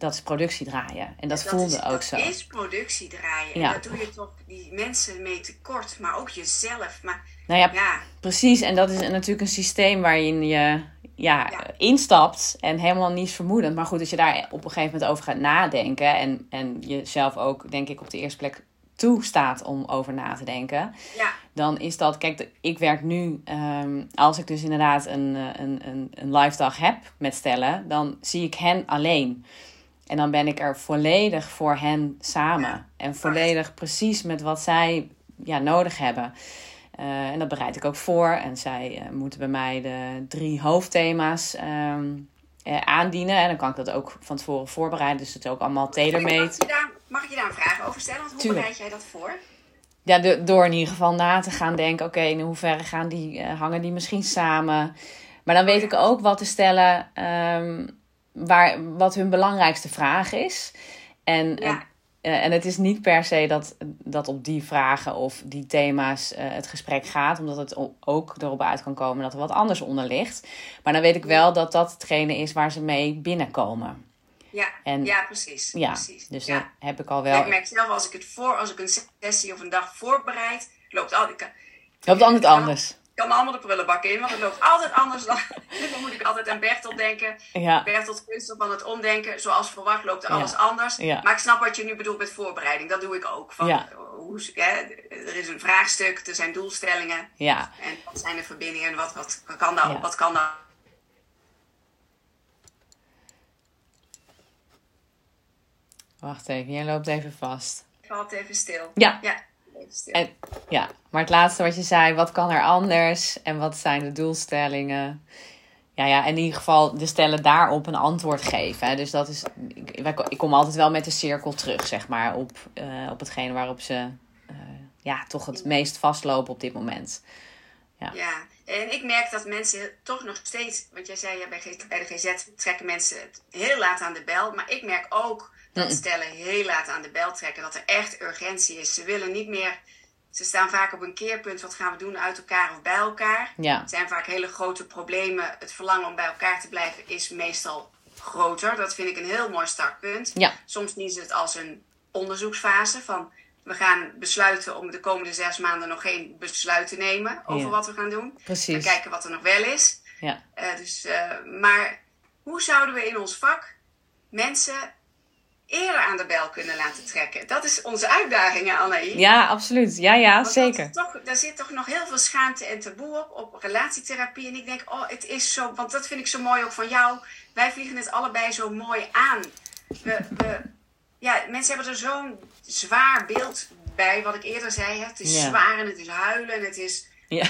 dat is productie draaien. En dat, voelde is, ook dat zo. is productie draaien. Ja. En dat doe je toch die mensen mee tekort, maar ook jezelf. Maar Nou ja, ja, precies. En dat is natuurlijk een systeem waarin je ja, Ja. instapt en helemaal niets vermoedend. Maar goed, als je daar op een gegeven moment over gaat nadenken en, en jezelf ook, denk ik, op de eerste plek toestaat om over na te denken, ja, dan is dat, kijk, ik werk nu, ehm, als ik dus inderdaad een, eh, een, een, een live dag heb met stellen, dan zie ik hen alleen. En dan ben ik er volledig voor hen samen. En volledig precies met wat zij ja, nodig hebben. Eh, en dat bereid ik ook voor. En zij eh, moeten bij mij de drie hoofdthema's ehm, eh, aandienen. En dan kan ik dat ook van tevoren voorbereiden. Dus het is ook allemaal tailor-made. ik, je daar, mag ik je daar een vraag over stellen? Want hoe Tuurlijk. bereid jij dat voor? Ja, de- door in ieder geval na te gaan denken, oké, in hoeverre gaan die, hangen die misschien samen? Maar dan weet ik ook wat te stellen, ehm, waar, wat hun belangrijkste vraag is. En, Ja. eh, en het is niet per se dat, dat op die vragen of die thema's eh, het gesprek gaat, omdat het ook erop uit kan komen dat er wat anders onder ligt. Maar dan weet ik wel dat dat hetgene is waar ze mee binnenkomen. Ja, En- ja precies. Ja, precies. dus ja. heb ik al Ja, wel. ik merk zelf als ik het voor, als ik een sessie of een dag voorbereid, loopt altijd. Ik Loopt altijd anders. Kan allemaal de prullenbak in, want het loopt altijd anders dan. (laughs) dan moet ik altijd aan Bertolt denken. Ja, Bertolt kunstig van het omdenken. Zoals verwacht loopt alles Ja. anders. Ja. Maar ik snap wat je nu bedoelt met voorbereiding. Dat doe ik ook. Van, Ja. hoe, hè, er is een vraagstuk, er zijn doelstellingen. ja. En wat zijn de verbindingen en wat, wat kan daar, Ja. wat kan daar Wacht even, jij loopt even vast. Ik valt even stil. Ja. Ja. En, ja, maar het laatste wat je zei, wat kan er anders en wat zijn de doelstellingen? Ja, ja, in ieder geval de stellen daarop een antwoord geven. Hè. Dus dat is, ik, wij- ik kom altijd wel met de cirkel terug, zeg maar, op, eh, op hetgene waarop ze eh, ja, toch het meest vastlopen op dit moment. Ja, en ik merk dat mensen toch nog steeds, wat jij zei ja, bij, bij de GZ trekken mensen het heel laat aan de bel. Maar ik merk ook dat stellen heel laat aan de bel trekken, dat er echt urgentie is. Ze willen niet meer, ze staan vaak op een keerpunt, wat gaan we doen, uit elkaar of bij elkaar. Ja, Het zijn vaak hele grote problemen. Het verlangen om bij elkaar te blijven is meestal groter. Dat vind ik een heel mooi startpunt. Ja. Soms zien ze het als een onderzoeksfase van we gaan besluiten om de komende zes maanden nog geen besluit te nemen over Ja. wat we gaan doen. We precies. kijken wat er nog wel is. Ja, Eh, dus, eh, maar hoe zouden we in ons vak mensen eerder aan de bel kunnen laten trekken? Dat is onze uitdaging, Annaï. ja absoluut. Ja, ja, Want zeker. Toch, daar zit toch nog heel veel schaamte en taboe op, op relatietherapie. En ik denk, oh, het is zo, want dat vind ik zo mooi ook van jou. Wij vliegen het allebei zo mooi aan. We, we, ja, mensen hebben er zo'n zwaar beeld bij, wat ik eerder zei. Hè? Het is Ja. zwaar en het is huilen en het is Ja.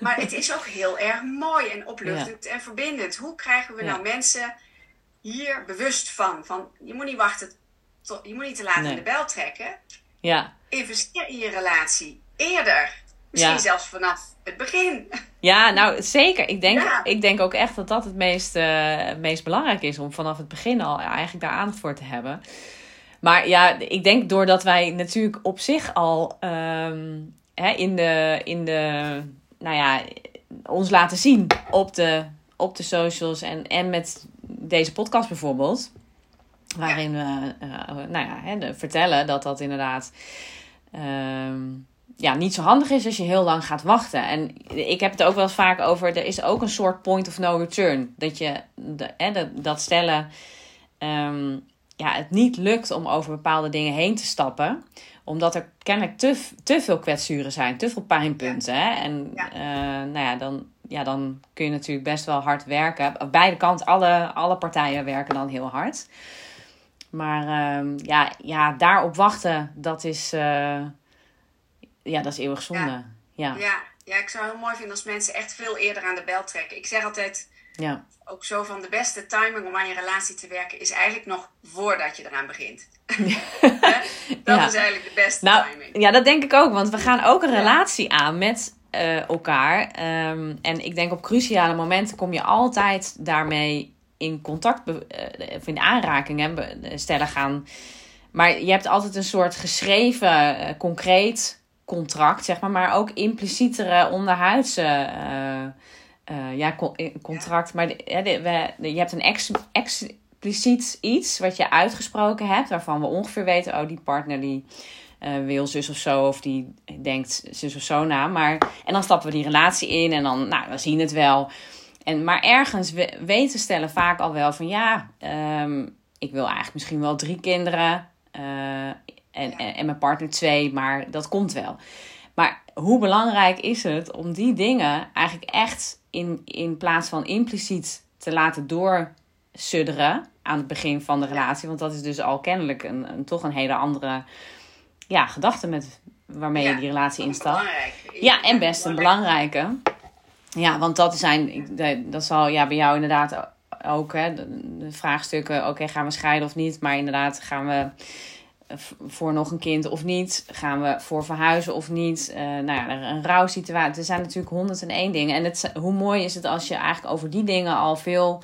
Maar het is ook heel erg mooi en opluchtend en verbindend. Hoe krijgen we nou mensen hier bewust van? Van je moet niet wachten, tot, je moet niet te laat Nee. in de bel trekken. Ja. Investeer in je relatie eerder. Misschien Ja. zelfs vanaf het begin. Ja, nou zeker. Ik denk, Ja. ik denk ook echt dat dat het meest, eh, het meest belangrijk is om vanaf het begin al eigenlijk daar aandacht voor te hebben. Maar ja, ik denk doordat wij natuurlijk op zich al ehm, hè, in, de, in de, nou ja, ons laten zien op de, op de socials en, en met deze podcast bijvoorbeeld. Waarin we eh, nou ja, hè, vertellen dat dat inderdaad ehm, ja, niet zo handig is als je heel lang gaat wachten. En ik heb het ook wel eens vaak over, er is ook een soort point of no return. Dat je de, hè, dat, dat stellen ehm, ja, het niet lukt om over bepaalde dingen heen te stappen. Omdat er kennelijk te, te veel kwetsuren zijn, te veel pijnpunten. Hè? En Ja. eh, nou ja, dan, ja, dan kun je natuurlijk best wel hard werken. Op beide kanten, alle, alle partijen werken dan heel hard. Maar ehm, ja, ja, daarop wachten, dat is, eh, ja, dat is eeuwig zonde. Ja. Ja. Ja, ja, ik zou het heel mooi vinden als mensen echt veel eerder aan de bel trekken. Ik zeg altijd Ja. ook zo van de beste timing om aan je relatie te werken is eigenlijk nog voordat je eraan begint. (laughs) Dat Ja. is eigenlijk de beste Nou, timing. ja, dat denk ik ook. Want we gaan ook een relatie aan met eh, elkaar. Ehm, en ik denk op cruciale momenten kom je altijd daarmee in contact, eh, of in aanraking hè, stellen gaan. Maar je hebt altijd een soort geschreven, eh, concreet contract, zeg maar. Maar ook implicietere onderhuidse ja, con- contract. Maar de- hè, de- we, de- je hebt een ex, expliciet iets wat je uitgesproken hebt, waarvan we ongeveer weten, oh, die partner die eh, wil zus of zo, of die denkt zus of zo na. Maar, en dan stappen we die relatie in en dan, nou, we zien het wel. En, maar ergens we, weten stellen vaak al wel van ja, ehm, ik wil eigenlijk misschien wel drie kinderen eh, en, en, en mijn partner twee, maar dat komt wel. Maar hoe belangrijk is het om die dingen eigenlijk echt in, in plaats van impliciet te laten doorsudderen aan het begin van de relatie? Want dat is dus al kennelijk een, een, toch een hele andere ja, gedachte met, waarmee je die relatie instapt. Ja, en best een belangrijke. Ja, want dat zijn, dat zal ja, bij jou inderdaad ook, hè, de, vraagstukken, oké, gaan we scheiden of niet? Maar inderdaad, gaan we voor nog een kind of niet? Gaan we voor verhuizen of niet? Eh, nou ja, een rouwsituatie. Er zijn natuurlijk honderd en één dingen. En het, hoe mooi is het als je eigenlijk over die dingen al veel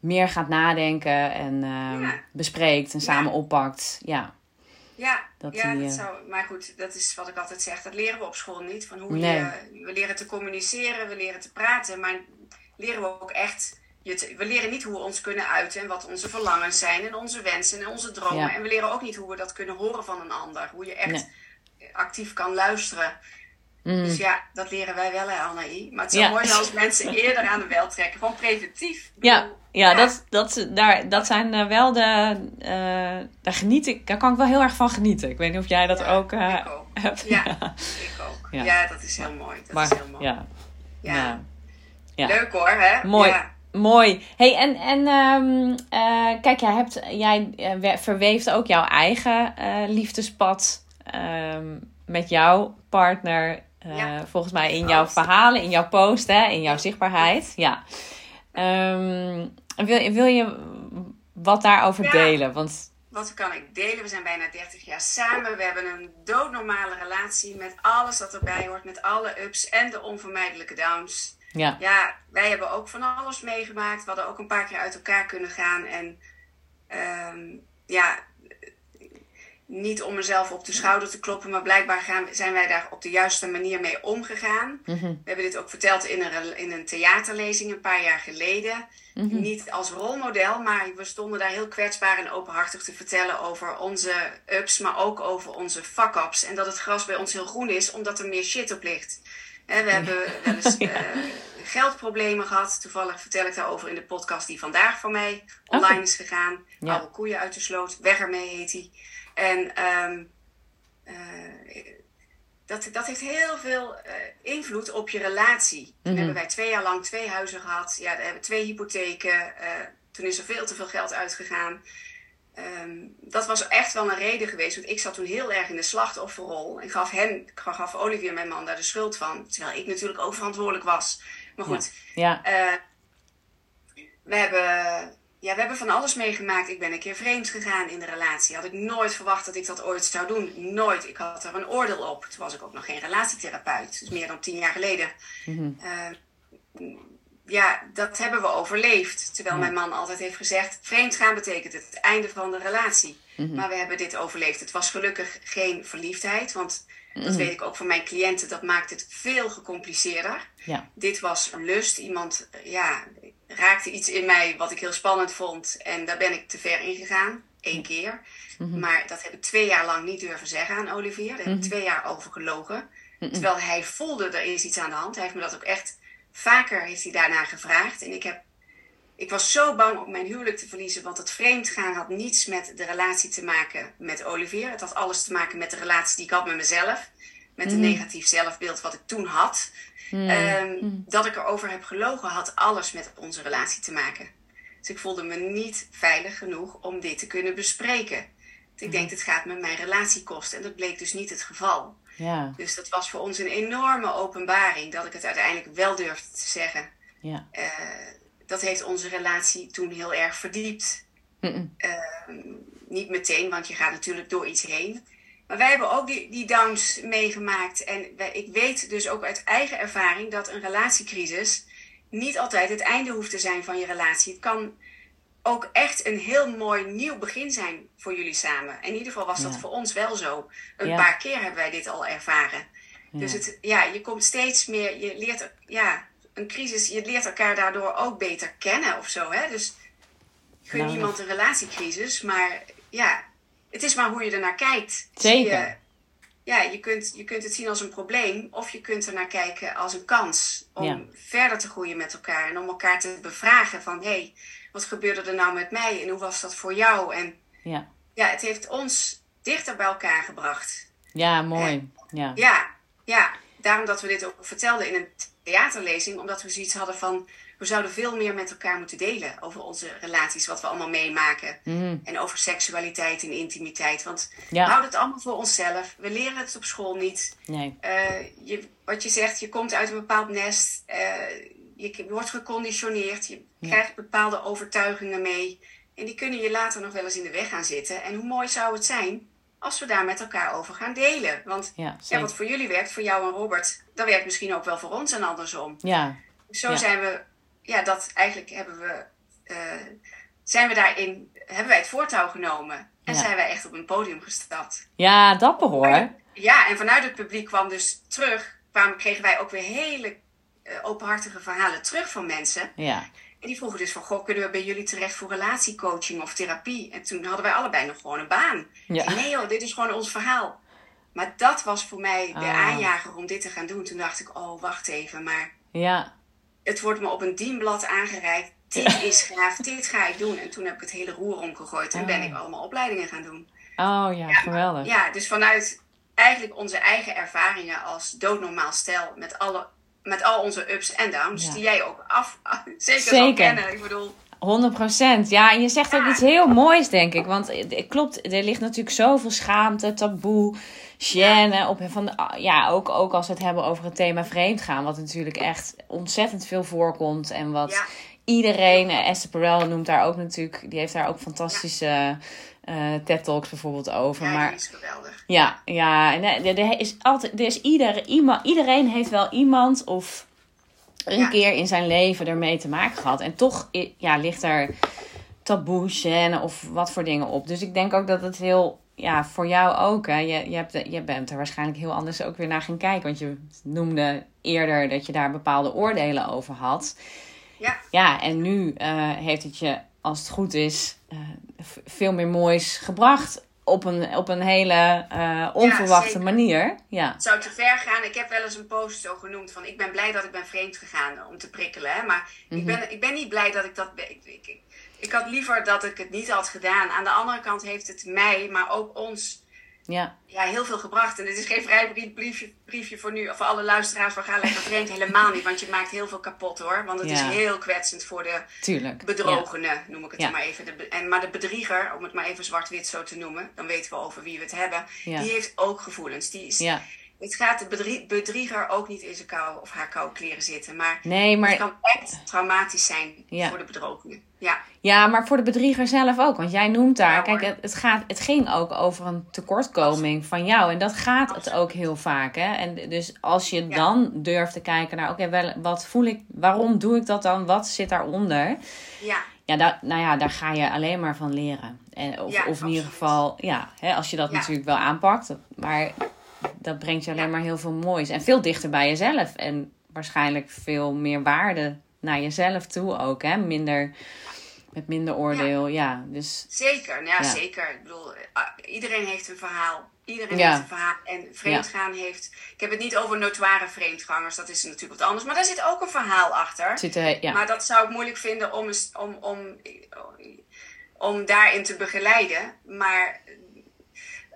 meer gaat nadenken en ehm, Ja. bespreekt en Ja. samen oppakt. Ja, Ja, Dat ja die, dat eh, zou, maar goed, dat is wat ik altijd zeg. Dat leren we op school niet. Van hoe Nee. je, we leren te communiceren, we leren te praten. Maar leren we ook echt... Je te- we leren niet hoe we ons kunnen uiten en wat onze verlangens zijn en onze wensen en onze dromen. Ja. En we leren ook niet hoe we dat kunnen horen van een ander. Hoe je echt Nee. actief kan luisteren. Mm. Dus ja, dat leren wij wel, hè, Annaï. Maar het zou Ja. mooi als mensen eerder aan de bel trekken. Gewoon preventief. Ja, bedoel, ja, Dat, dat, daar, dat zijn eh, wel de. eh, daar geniet ik. Daar kan ik wel heel erg van genieten. Ik weet niet of jij dat Ja, ook eh, ik ook. (laughs) hebt. Ja, ik ook. Ja. Ja. dat is heel mooi. Dat Maar is heel mooi. ja, Ja. ja. Ja. Leuk hoor, hè? Mooi. Ja. Mooi. Hey, en, en ehm, eh, kijk, jij, hebt, jij we- verweeft ook jouw eigen liefdespad ehm, met jouw partner. Eh, Ja. Volgens mij in jouw verhalen, in jouw post, hè, in jouw zichtbaarheid. Ja. Ehm, wil, wil je wat daarover Ja. delen? Want Wat kan ik delen? We zijn bijna 30 jaar samen. We hebben een doodnormale relatie met alles wat erbij hoort. Met alle ups en de onvermijdelijke downs. ja, Ja, wij hebben ook van alles meegemaakt. We hadden ook een paar keer uit elkaar kunnen gaan. En ehm, ja, niet om mezelf op de schouder te kloppen. Maar blijkbaar gaan, zijn wij daar op de juiste manier mee omgegaan. Mhm. We hebben dit ook verteld in een, in een theaterlezing een paar jaar geleden. Mhm. Niet als rolmodel, maar we stonden daar heel kwetsbaar en openhartig te vertellen over onze ups, maar ook over onze fuck-ups. En dat het gras bij ons heel groen is, omdat er meer shit op ligt. We hebben wel eens (laughs) Ja. eh, geldproblemen gehad. Toevallig vertel ik daarover in de podcast die vandaag voor mij online is gegaan. Ja. Oude koeien uit de sloot, weg ermee heet die. En ehm, eh, dat, dat heeft heel veel eh, invloed op je relatie. Toen Mhm. hebben wij twee jaar lang twee huizen gehad. Ja, we hebben twee hypotheken. eh, toen is er veel te veel geld uitgegaan. ehm, dat was echt wel een reden geweest. Want ik zat toen heel erg in de slachtofferrol. En gaf hem, gaf Olivier, mijn man, daar de schuld van. Terwijl ik natuurlijk ook verantwoordelijk was. Maar goed. Ja. Uh, we hebben ja, we hebben van alles meegemaakt. Ik ben een keer vreemd gegaan in de relatie. Had ik nooit verwacht dat ik dat ooit zou doen. Nooit. Ik had er een oordeel op. Toen was ik ook nog geen relatietherapeut. Dus meer dan tien jaar geleden. Mhm. Uh, ja, dat hebben we overleefd. Terwijl mijn man altijd heeft gezegd: vreemd gaan betekent het einde van de relatie. Mhm. Maar we hebben dit overleefd. Het was gelukkig geen verliefdheid. Want dat Mhm. weet ik ook van mijn cliënten. Dat maakt het veel gecompliceerder. Ja. Dit was lust. Iemand ja, raakte iets in mij wat ik heel spannend vond. En daar ben ik te ver in gegaan. Eén keer. Mhm. Maar dat heb ik twee jaar lang niet durven zeggen aan Olivier. Daar heb ik twee jaar over gelogen. Terwijl hij voelde, er is iets aan de hand. Hij heeft me dat ook echt... Vaker heeft hij daarna gevraagd. En ik, heb, ik was zo bang om mijn huwelijk te verliezen. Want het vreemdgaan had niets met de relatie te maken met Olivier. Het had alles te maken met de relatie die ik had met mezelf. Met een negatief zelfbeeld wat ik toen had. Um, dat ik erover heb gelogen had alles met onze relatie te maken. Dus ik voelde me niet veilig genoeg om dit te kunnen bespreken. Ik denk, het gaat me mijn relatie kosten. En dat bleek dus niet het geval. Ja. Dus dat was voor ons een enorme openbaring dat ik het uiteindelijk wel durfde te zeggen. Ja. Uh, dat heeft onze relatie toen heel erg verdiept. Uh, niet meteen, want je gaat natuurlijk door iets heen. Maar wij hebben ook die, die downs meegemaakt. En wij, ik weet dus ook uit eigen ervaring dat een relatiecrisis niet altijd het einde hoeft te zijn van je relatie. Het kan ook echt een heel mooi nieuw begin zijn voor jullie samen. In ieder geval was dat ja. voor ons wel zo. Een ja. paar keer hebben wij dit al ervaren. Ja. Dus het, ja, je komt steeds meer, je leert, ja, een crisis, je leert elkaar daardoor ook beter kennen of zo. Hè? Dus gun Nou, niemand een relatiecrisis, maar ja, het is maar hoe je ernaar kijkt. Zeker. Je, ja, je kunt, je kunt het zien als een probleem of je kunt er naar kijken als een kans om Ja. verder te groeien met elkaar en om elkaar te bevragen van hé, hey, wat gebeurde er nou met mij en hoe was dat voor jou? En Ja. ja, het heeft ons dichter bij elkaar gebracht. Ja, mooi. Ja. Ja, ja, daarom dat we dit ook vertelden in een theaterlezing, omdat we zoiets hadden van we zouden veel meer met elkaar moeten delen over onze relaties, wat we allemaal meemaken. Mhm. En over seksualiteit en intimiteit. Want Ja. we houden het allemaal voor onszelf. We leren het op school niet. Nee. Uh, je, wat je zegt, je komt uit een bepaald nest. Uh, je wordt geconditioneerd. Je Ja. krijgt bepaalde overtuigingen mee. En die kunnen je later nog wel eens in de weg gaan zitten. En hoe mooi zou het zijn als we daar met elkaar over gaan delen. Want Ja, wat voor jullie werkt, voor jou en Robert, dat werkt misschien ook wel voor ons en andersom. Ja. Zo Ja. zijn we, ja, dat eigenlijk hebben we, uh, zijn we daarin, hebben wij het voortouw genomen. En Ja. zijn wij echt op een podium gestapt. Ja, dapper hoor. Ja, en vanuit het publiek kwam dus terug, kwamen, kregen wij ook weer hele uh, openhartige verhalen terug van mensen. Ja. En die vroegen dus van, goh, kunnen we bij jullie terecht voor relatiecoaching of therapie? En toen hadden wij allebei nog gewoon een baan. Ja. Nee joh, dit is gewoon ons verhaal. Maar dat was voor mij de Ah. aanjager om dit te gaan doen. Toen dacht ik, oh, wacht even, maar Ja. Het wordt me op een dienblad aangereikt. (laughs) Dit is gaaf, dit ga ik doen. En toen heb ik het hele roer omgegooid en ben ik allemaal opleidingen gaan doen. Oh ja, geweldig. Ja, dus vanuit eigenlijk onze eigen ervaringen als doodnormaal stel met, alle, met al onze ups en downs, Ja. die jij ook af, (laughs) zeker, Zeker. kennen. Ik bedoel, 100 procent. Ja, en je zegt ook iets heel moois, denk ik. Want het klopt, er ligt natuurlijk zoveel schaamte, taboe, gêne. Op, van, de- ja, ook, ook als we het hebben over het thema vreemdgaan. Wat natuurlijk echt ontzettend veel voorkomt. En wat Ja. iedereen, eh, Esther Perel noemt daar ook natuurlijk... Die heeft daar ook fantastische eh TED-talks bijvoorbeeld over. ja, maar is geweldig. ja, ja en er, er- is altijd, er is ieder, iemand, iedereen heeft wel iemand of een Ja. keer in zijn leven ermee te maken gehad. En toch ja, ligt er taboe, gêne of wat voor dingen op. Dus ik denk ook dat het heel, ja, voor jou ook. Hè, je, je, hebt, je bent er waarschijnlijk heel anders ook weer naar gaan kijken. Want je noemde eerder dat je daar bepaalde oordelen over had. Ja, Ja, en nu eh, heeft het je, als het goed is, eh, veel meer moois gebracht. Op een, op een hele eh, onverwachte manier. Ja. het zou te ver gaan. Ik heb wel eens een post zo genoemd van ik ben blij dat ik ben vreemd gegaan om te prikkelen. Hè? Maar Mhm. ik, ben, ik ben niet blij dat ik dat... ben. Ik, ik, ik, had liever dat ik het niet had gedaan. Aan de andere kant heeft het mij, maar ook ons Ja. ja, heel veel gebracht. En dit is geen vrij briefje, voor nu, voor alle luisteraars van ga lekker vreemd. Helemaal niet, want je maakt heel veel kapot hoor. Want het Ja. is heel kwetsend voor de Tuurlijk. bedrogene, noem ik het Ja. maar even. De en, maar de bedrieger, om het maar even zwart-wit zo te noemen, dan weten we over wie we het hebben. Die heeft ook gevoelens. Die is, Ja. Het gaat de bedrie- bedrieger ook niet in zijn kou of haar koude kleren zitten. Maar Nee, het kan echt traumatisch zijn Ja. voor de bedrogene. Ja, ja, maar voor de bedrieger zelf ook. Want jij noemt daar, Ja, kijk, het, het, gaat, het ging ook over een tekortkoming van jou. En dat gaat het ook heel vaak. Hè? En dus als je Ja. dan durft te kijken naar, oké, wel, wat voel ik, waarom doe ik dat dan? Wat zit daaronder? ja, Ja, daar, nou ja, daar ga je alleen maar van leren. En, of, Ja, of in ieder geval, ja, hè, als je dat Ja. natuurlijk wel aanpakt. Maar dat brengt je alleen Ja. maar heel veel moois. En veel dichter bij jezelf. En waarschijnlijk veel meer waarde naar jezelf toe ook. Hè? Minder, met minder oordeel. Ja, dus zeker. Ja, Ja. zeker. Ik bedoel, eh, iedereen heeft een verhaal. Iedereen Ja. heeft een verhaal. En vreemdgaan heeft... Ik heb het niet over notoire vreemdgangers. Dat is natuurlijk wat anders. Maar daar zit ook een verhaal achter. zit er. Maar dat zou ik moeilijk vinden om, om, om, om daarin te begeleiden. Maar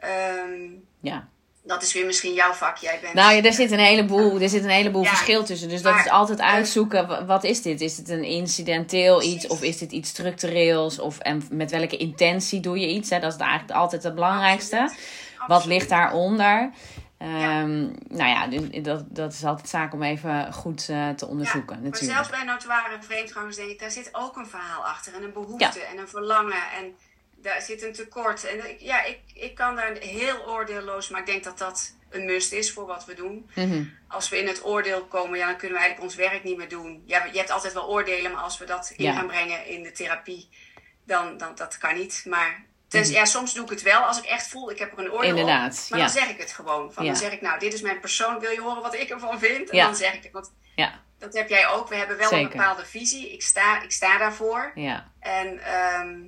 ehm, ja. Dat is weer misschien jouw vak. Jij bent. Nou ja, er zit een heleboel, er zit een heleboel Ja. verschil tussen. Dus dat is altijd uitzoeken, wa- wat is dit? Is het een incidenteel iets of is dit iets structureels? Of en met welke intentie doe je iets? Hè? Dat is eigenlijk altijd het belangrijkste. Absoluut. Wat ligt daaronder? Ja. Ehm, Nou ja, dat, dat is altijd zaak om even goed eh, te onderzoeken Ja, maar natuurlijk. zelfs bij notoire vreemdgangers denk ik, daar zit ook een verhaal achter. En een behoefte en een verlangen. En daar zit een tekort. En ik- ja, ik, ik kan daar heel oordeelloos, maar ik denk dat dat een must is voor wat we doen. Mhm. Als we in het oordeel komen, ja, dan kunnen we eigenlijk ons werk niet meer doen. Ja, je hebt altijd wel oordelen, maar als we dat in Ja. gaan brengen in de therapie, dan, dan dat kan niet. Maar tens, Mhm. ja, soms doe ik het wel als ik echt voel, ik heb er een oordeel Inderdaad, op. Maar ja. dan zeg ik het gewoon. Van, Ja. Dan zeg ik, nou, dit is mijn persoon, wil je horen wat ik ervan vind? En dan zeg ik het. Want Ja, dat heb jij ook. We hebben wel Zeker. een bepaalde visie. Ik sta, ik sta daarvoor. ja, En ehm,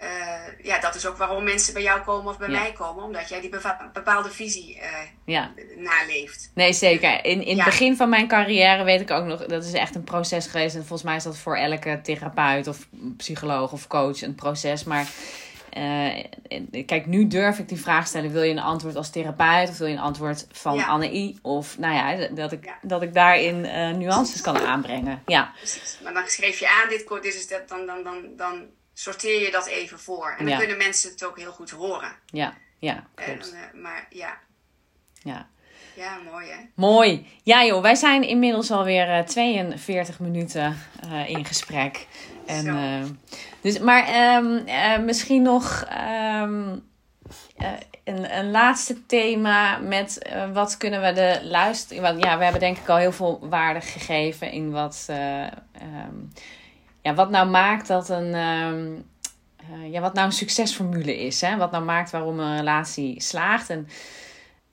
eh, ja, dat is ook waarom mensen bij jou komen of bij Ja. mij komen. Omdat jij die bepaalde visie eh, ja. naleeft. Nee, zeker. In, in Ja. het begin van mijn carrière weet ik ook nog, dat is echt een proces geweest. En volgens mij is dat voor elke therapeut of psycholoog of coach een proces. Maar eh, kijk, nu durf ik die vraag stellen. Wil je een antwoord als therapeut of wil je een antwoord van Ja. Anne-I? Of nou ja, dat ik, Ja. dat ik daarin nuances kan aanbrengen. Ja, Precies. Maar dan schreef je aan, dit, dit is dat, dan, dan, dan, dan sorteer je dat even voor. En dan kunnen mensen het ook heel goed horen. ja, ja, En, klopt. eh, maar ja, Ja. ja, mooi hè. Mooi. Ja joh, wij zijn inmiddels alweer eh 42 minuten eh, in gesprek. En, eh, dus, maar ehm, eh, misschien nog ehm, eh, een, een laatste thema met eh, wat kunnen we de luister... Want ja, we hebben denk ik al heel veel waarde gegeven in wat, eh, ehm, ja, wat nou maakt dat een... ehm, eh, ja, wat nou een succesformule is. Hè? Wat nou maakt waarom een relatie slaagt. En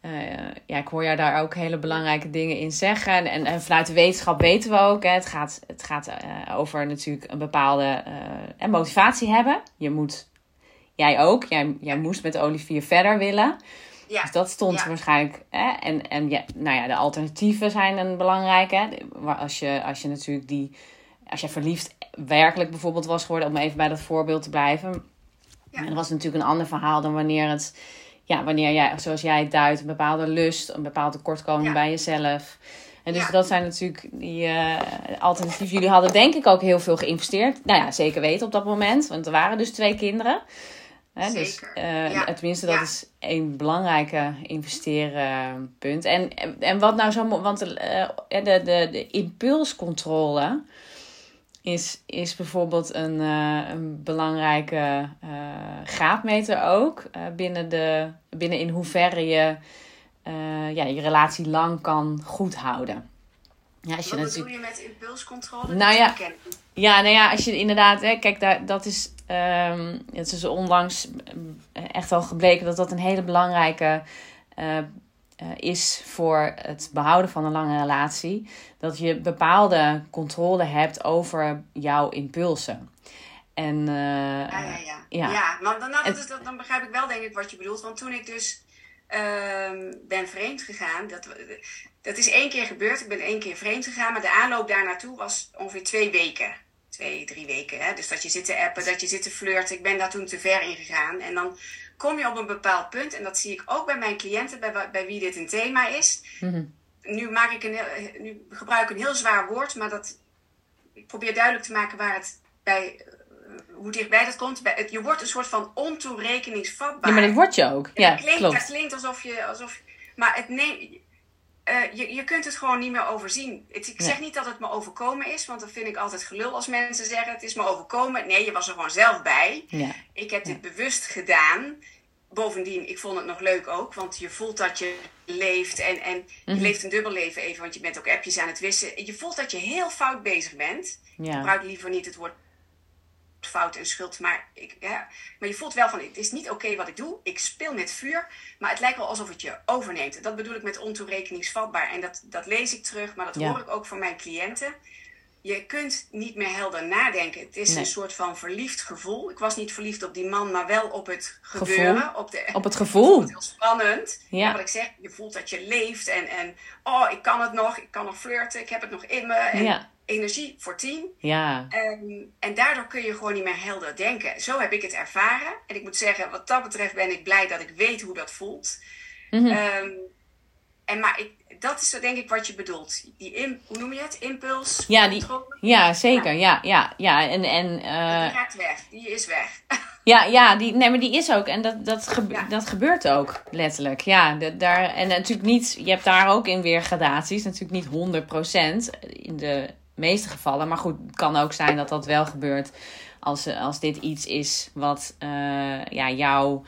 eh, ja, ik hoor jou daar ook hele belangrijke dingen in zeggen. En, en, en vanuit de wetenschap weten we ook, hè, het gaat, het gaat eh, over natuurlijk een bepaalde motivatie hebben. Je moet, jij ook, jij, jij moest met Olivier verder willen. Ja, Dus dat stond Ja. waarschijnlijk. Hè? En, en ja, nou ja, de alternatieven zijn een belangrijke. Hè? Als je, als je natuurlijk die. Als je verliefd werkelijk bijvoorbeeld was geworden, om even bij dat voorbeeld te blijven. Ja. En dat was natuurlijk een ander verhaal dan wanneer het. Ja, wanneer jij, zoals jij het duidt, een bepaalde lust, een bepaalde tekortkoming Ja. bij jezelf. En dus Ja. dat zijn natuurlijk die eh, alternatieven. Jullie hadden denk ik ook heel veel geïnvesteerd. Nou ja, zeker weten op dat moment. Want er waren dus twee kinderen. Hè, dus, ja. Tenminste, dat Ja. is een belangrijke investeerpunt. En, en wat nou zo... Want de, eh, de, de, de impulscontrole is, is bijvoorbeeld een, eh, een belangrijke eh, graadmeter ook. eh, binnen, de, binnen in hoeverre je ja, je relatie lang kan goed houden. Ja, als je wat natuurlijk... bedoel je met impulscontrole? Nou ja. Ja, nou ja, als je inderdaad, hè, kijk, daar, dat is, ehm, het is onlangs echt wel gebleken dat dat een hele belangrijke eh, is voor het behouden van een lange relatie. Dat je bepaalde controle hebt over jouw impulsen. En eh, Ja, ja, ja. ja. ja. want dan, nou, dan begrijp ik wel denk ik wat je bedoelt. Want toen ik dus ehm, ben vreemd gegaan, dat, dat is één keer gebeurd. Ik ben één keer vreemd gegaan, maar de aanloop daar naartoe was ongeveer twee weken. twee, drie weken. Hè? Dus dat je zit te appen, dat je zit te flirten. Ik ben daar toen te ver in gegaan. En dan kom je op een bepaald punt. En dat zie ik ook bij mijn cliënten, bij, bij wie dit een thema is. Mhm. Nu, maak ik een, nu gebruik ik een heel zwaar woord, maar dat, ik probeer duidelijk te maken waar het bij, hoe dichtbij dat komt. Bij, het, je wordt een soort van ontoerekeningsvatbaar. Ja, maar dat word je ook. Ja, dat klinkt, klopt. Dat klinkt alsof je, alsof, maar het neemt, uh, je, je kunt het gewoon niet meer overzien. Het, ik Nee. zeg niet dat het me overkomen is, want dat vind ik altijd gelul als mensen zeggen: het is me overkomen. Nee, je was er gewoon zelf bij. Ja. Ik heb dit bewust gedaan. Bovendien, ik vond het nog leuk ook, want je voelt dat je leeft en, en je Mhm. leeft een dubbel leven even, want je bent ook appjes aan het wissen. Je voelt dat je heel fout bezig bent. Ik Ja. gebruik liever niet het woord fout en schuld, maar, ik, ja, maar je voelt wel van, het is niet oké wat ik doe. Ik speel met vuur, maar het lijkt wel alsof het je overneemt. Dat bedoel ik met ontoerekeningsvatbaar. En dat, dat lees ik terug, maar dat Ja. hoor ik ook van mijn cliënten. Je kunt niet meer helder nadenken. Het is Nee. een soort van verliefd gevoel. Ik was niet verliefd op die man, maar wel op het gebeuren. Op, de, Op het gevoel. (laughs) het heel spannend. Ja. Wat ik zeg, je voelt dat je leeft. En, en oh, ik kan het nog. Ik kan nog flirten. Ik heb het nog in me. En Ja. Energie voor tien. Ja. En, en daardoor kun je gewoon niet meer helder denken. Zo heb ik het ervaren. En ik moet zeggen, wat dat betreft ben ik blij dat ik weet hoe dat voelt. Ehm, en maar ik, dat is denk ik wat je bedoelt. Die im, hoe noem je het? Impuls? Ja, die- Ja, zeker. Ja, ja, ja. En, en eh, Die gaat weg. Die is weg. (laughs) Ja, ja die, nee, maar die is ook. En dat, dat, gebe- Ja. dat gebeurt ook, letterlijk. Ja, de- daar, en natuurlijk niet, je hebt daar ook in weer gradaties. Natuurlijk niet 100% in de meeste gevallen. Maar goed, het kan ook zijn dat dat wel gebeurt als, als dit iets is wat eh, ja, jou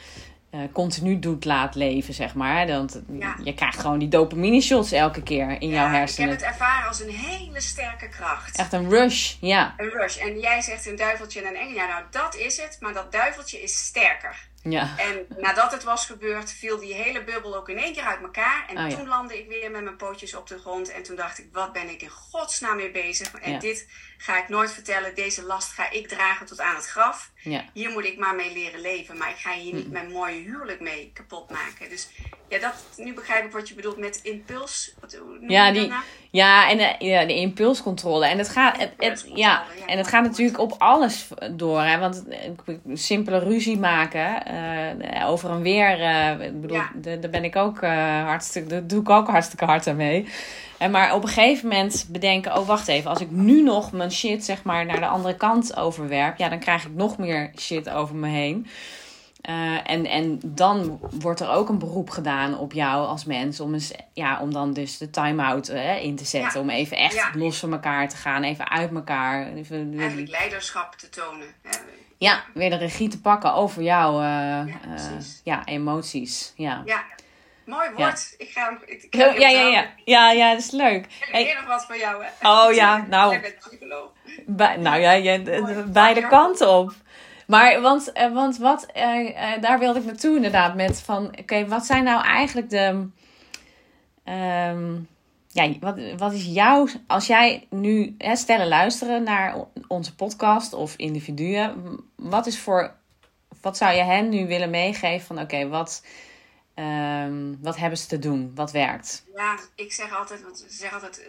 eh, continu doet laat leven, zeg maar. Want Ja. je krijgt gewoon die dopamine shots elke keer in jouw Ja, ik heb hersenen. het ervaren als een hele sterke kracht. Echt een rush, ja. Een rush. En jij zegt een duiveltje en een engel. Ja, nou dat is het. Maar dat duiveltje is sterker. Ja, En nadat het was gebeurd, viel die hele bubbel ook in één keer uit elkaar. En Oh, ja. toen landde ik weer met mijn pootjes op de grond. En toen dacht ik, wat ben ik in godsnaam mee bezig? En Ja. dit ga ik nooit vertellen. Deze last ga ik dragen tot aan het graf. ja. Hier moet ik maar mee leren leven. Maar ik ga hier niet mijn mooie huwelijk mee kapot maken. Dus ja, dat, nu begrijp ik wat je bedoelt met impuls. Wat, Ja, die, nou? ja, en de, ja, de impulscontrole. En het gaat, het, het, ja, en het gaat natuurlijk op alles door. Hè? Want een simpele ruzie maken, eh, over en weer, eh, ik bedoel, Ja. daar ben ik ook eh, hartstikke, daar doe ik ook hartstikke hard aan mee. En maar op een gegeven moment bedenken, oh wacht even, als ik nu nog mijn shit zeg maar naar de andere kant overwerp, ja, dan krijg ik nog meer shit over me heen. Eh, en, en dan wordt er ook een beroep gedaan op jou als mens om, eens, ja, om dan dus de time-out eh, in te zetten. Ja. Om even echt Ja. los van elkaar te gaan, even uit elkaar. Even, Eigenlijk leiderschap te tonen. hè. ja, weer de regie te pakken over jouw eh, ja, emoties. Ja. Ja, mooi woord. Ik ga hem. Ik, Ja, ja, ja, ja. Ja, dat is leuk. Ik heb nog wat voor jou, hè? Oh, ja, (laughs) nou. Jij bent psycholoog. bij- nou ja, beide kanten op. Maar, want, eh, want wat, eh, eh, daar wilde ik naartoe inderdaad met van, oké, wat zijn nou eigenlijk de, ehm, ja, wat, wat is jouw, als jij nu, hè, stellen luisteren naar onze podcast of individuen, wat is voor, wat zou je hen nu willen meegeven van, oké, wat, ehm, wat hebben ze te doen, wat werkt? Ja, ik zeg altijd, want ze zeggen altijd,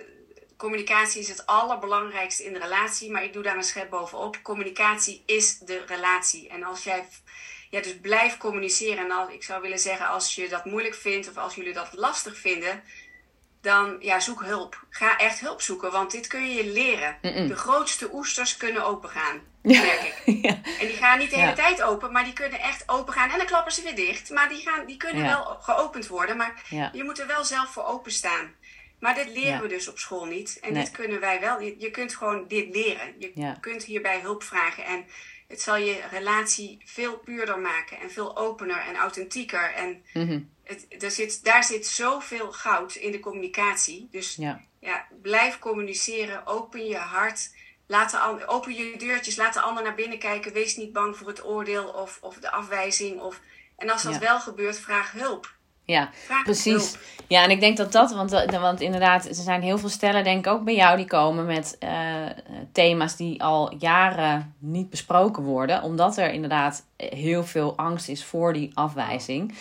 communicatie is het allerbelangrijkste in de relatie, maar ik doe daar een schep bovenop. Communicatie is de relatie. En als jij, ja, dus blijf communiceren. En als, ik zou willen zeggen, als je dat moeilijk vindt of als jullie dat lastig vinden, dan ja, zoek hulp. Ga echt hulp zoeken, want dit kun je leren. De grootste oesters kunnen opengaan, merk ik. (laughs) ja. En die gaan niet de hele Ja. tijd open, maar die kunnen echt open gaan. En dan klappen ze weer dicht. Maar die, gaan, die kunnen Ja. wel geopend worden. Maar Ja. je moet er wel zelf voor openstaan. Maar dit leren Ja. we dus op school niet. En Nee. dit kunnen wij wel. Je, je kunt gewoon dit leren. Je Ja. kunt hierbij hulp vragen. En het zal je relatie veel puurder maken. En veel opener en authentieker. En Mhm. het, er zit, daar zit zoveel goud in de communicatie. Dus ja. ja, blijf communiceren. Open je hart. Laat de open je deurtjes. Laat de ander naar binnen kijken. Wees niet bang voor het oordeel of, of de afwijzing. Of, en als dat wel gebeurt, vraag hulp. Ja, Vraag precies. Ja, en ik denk dat dat, want, dat- want inderdaad, er zijn heel veel stellen, denk ik ook bij jou, die komen met eh, thema's die al jaren niet besproken worden, omdat er inderdaad heel veel angst is voor die afwijzing.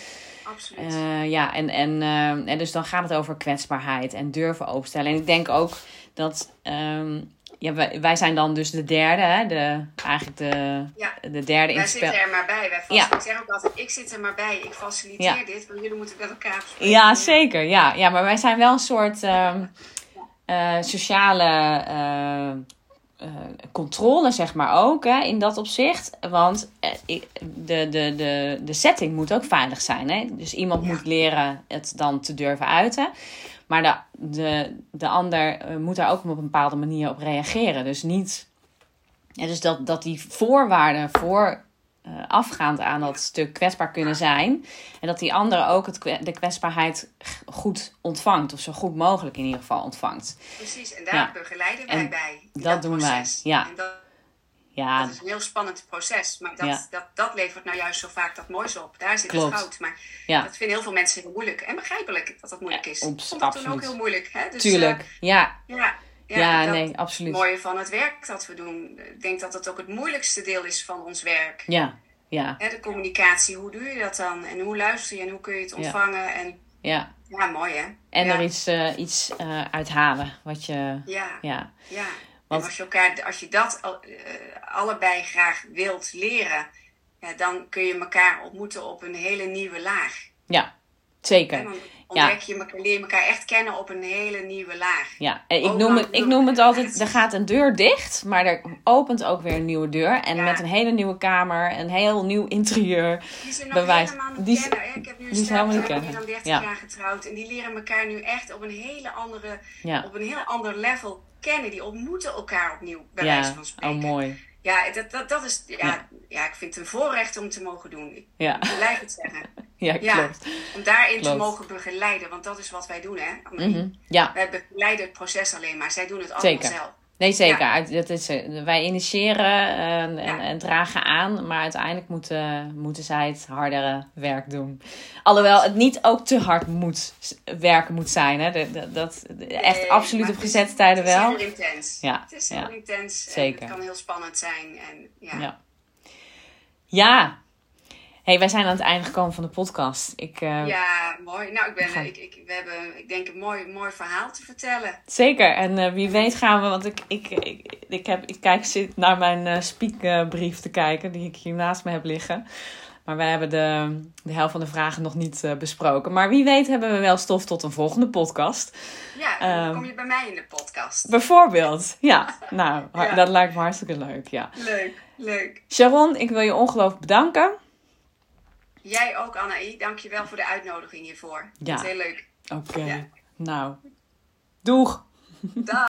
Absoluut. Eh, ja, en, en, eh, en dus dan gaat het over kwetsbaarheid en durven openstellen. En ik denk ook dat, ehm, ja, wij, wij zijn dan dus de derde, hè? De, eigenlijk de, Ja. de derde in Wij het spel. zitten er maar bij. Wij Ja. Ik zeg ook altijd, ik zit er maar bij. Ik faciliteer Ja. dit, want jullie moeten met elkaar bespreken. Ja, zeker. Ja, ja maar wij zijn wel een soort ehm, eh, sociale eh, eh, controle, zeg maar ook, hè, in dat opzicht. Want de, de, de, de setting moet ook veilig zijn. Hè? Dus iemand moet leren het dan te durven uiten. Maar de, de, de ander eh, moet daar ook op een bepaalde manier op reageren. Dus niet. Ja, dus dat, dat die voorwaarden voor eh, afgaand aan dat stuk kwetsbaar kunnen zijn. En dat die ander ook het, de kwetsbaarheid goed ontvangt. Of zo goed mogelijk in ieder geval ontvangt. Precies, en daar Ja. begeleiden wij En bij. in dat doen wij, ja. En dat, Ja, dat is een heel spannend proces. Maar dat, Ja. dat, dat levert nou juist zo vaak dat moois op. Daar zit Klopt. het goud. Maar ja, dat vinden heel veel mensen heel moeilijk. En begrijpelijk dat dat moeilijk is. Ja, vond dat toen ook heel moeilijk. Hè? Dus, tuurlijk. Ja, eh, ja, ja, ja, dat- nee, absoluut. Het mooie van het werk dat we doen. Ik denk dat het ook het moeilijkste deel is van ons werk. Ja, ja, Hè, de communicatie, hoe doe je dat dan? En hoe luister je en hoe kun je het ontvangen? En ja. ja, mooi hè? En er iets, eh, iets eh, uithalen. Wat je, Ja, ja. En Want- als je, elkaar, als je dat eh, allebei graag wilt leren, ja, dan kun je elkaar ontmoeten op een hele nieuwe laag. ja, En zeker. dan ontdek je elkaar, leer je elkaar echt kennen op een hele nieuwe laag. Ja, en ik noem, het, ik noem het altijd, er gaat een deur dicht, maar er opent ook weer een nieuwe deur. En Ja. met een hele nieuwe kamer, een heel nieuw interieur. Die zijn nog Bewijs. helemaal niet Die kennen. Ik heb nu een die stel, zijn meer dan kennen. 30 Ja. jaar getrouwd. En die leren elkaar nu echt op een hele andere, op een heel ander level kennen. Die ontmoeten elkaar opnieuw, bij ja. wijze van oh spreken. mooi. Ja, dat, dat, dat is, ja, Ja. ja. ik vind het een voorrecht om te mogen doen. Ik Ja, blijf het zeggen. (laughs) ja klopt. Om daarin Klopt. te mogen begeleiden, want dat is wat wij doen, hè? Mhm. Ja, Wij begeleiden het proces alleen maar. Zij doen het allemaal Zeker. zelf. Nee zeker. Ja. Dat is, eh, wij initiëren en, en, Ja. en dragen aan, maar uiteindelijk moeten, moeten zij het hardere werk doen. Alhoewel het niet ook te hard moet werken moet zijn. Hè? De- dat, echt Nee, absoluut op gezette tijden Het is wel. heel intens. Ja, Het is heel ja. intens. en Zeker. het kan heel spannend zijn. En, ja. Ja. Hey, wij zijn aan het einde gekomen van de podcast. Ik, eh, Ja, mooi. Nou, ik, ben, ik, ik, we hebben, ik denk, een mooi, mooi verhaal te vertellen. Zeker. En eh, wie weet gaan we, want ik, ik, ik, ik, heb, ik kijk zit naar mijn eh speakbrief te kijken, die ik hier naast me heb liggen. Maar wij hebben de, de helft van de vragen nog niet besproken. Maar wie weet hebben we wel stof tot een volgende podcast. Ja, dan Ehm. kom je bij mij in de podcast. Bijvoorbeeld. Ja, (laughs) nou, Ja. dat lijkt me hartstikke leuk. Ja. Leuk, leuk. Sharon, ik wil je ongelooflijk bedanken. Jij ook, Anaï. Dankjewel voor de uitnodiging hiervoor. Ja. Dat is heel leuk. Oké. Ja. Nou, doeg. Dag.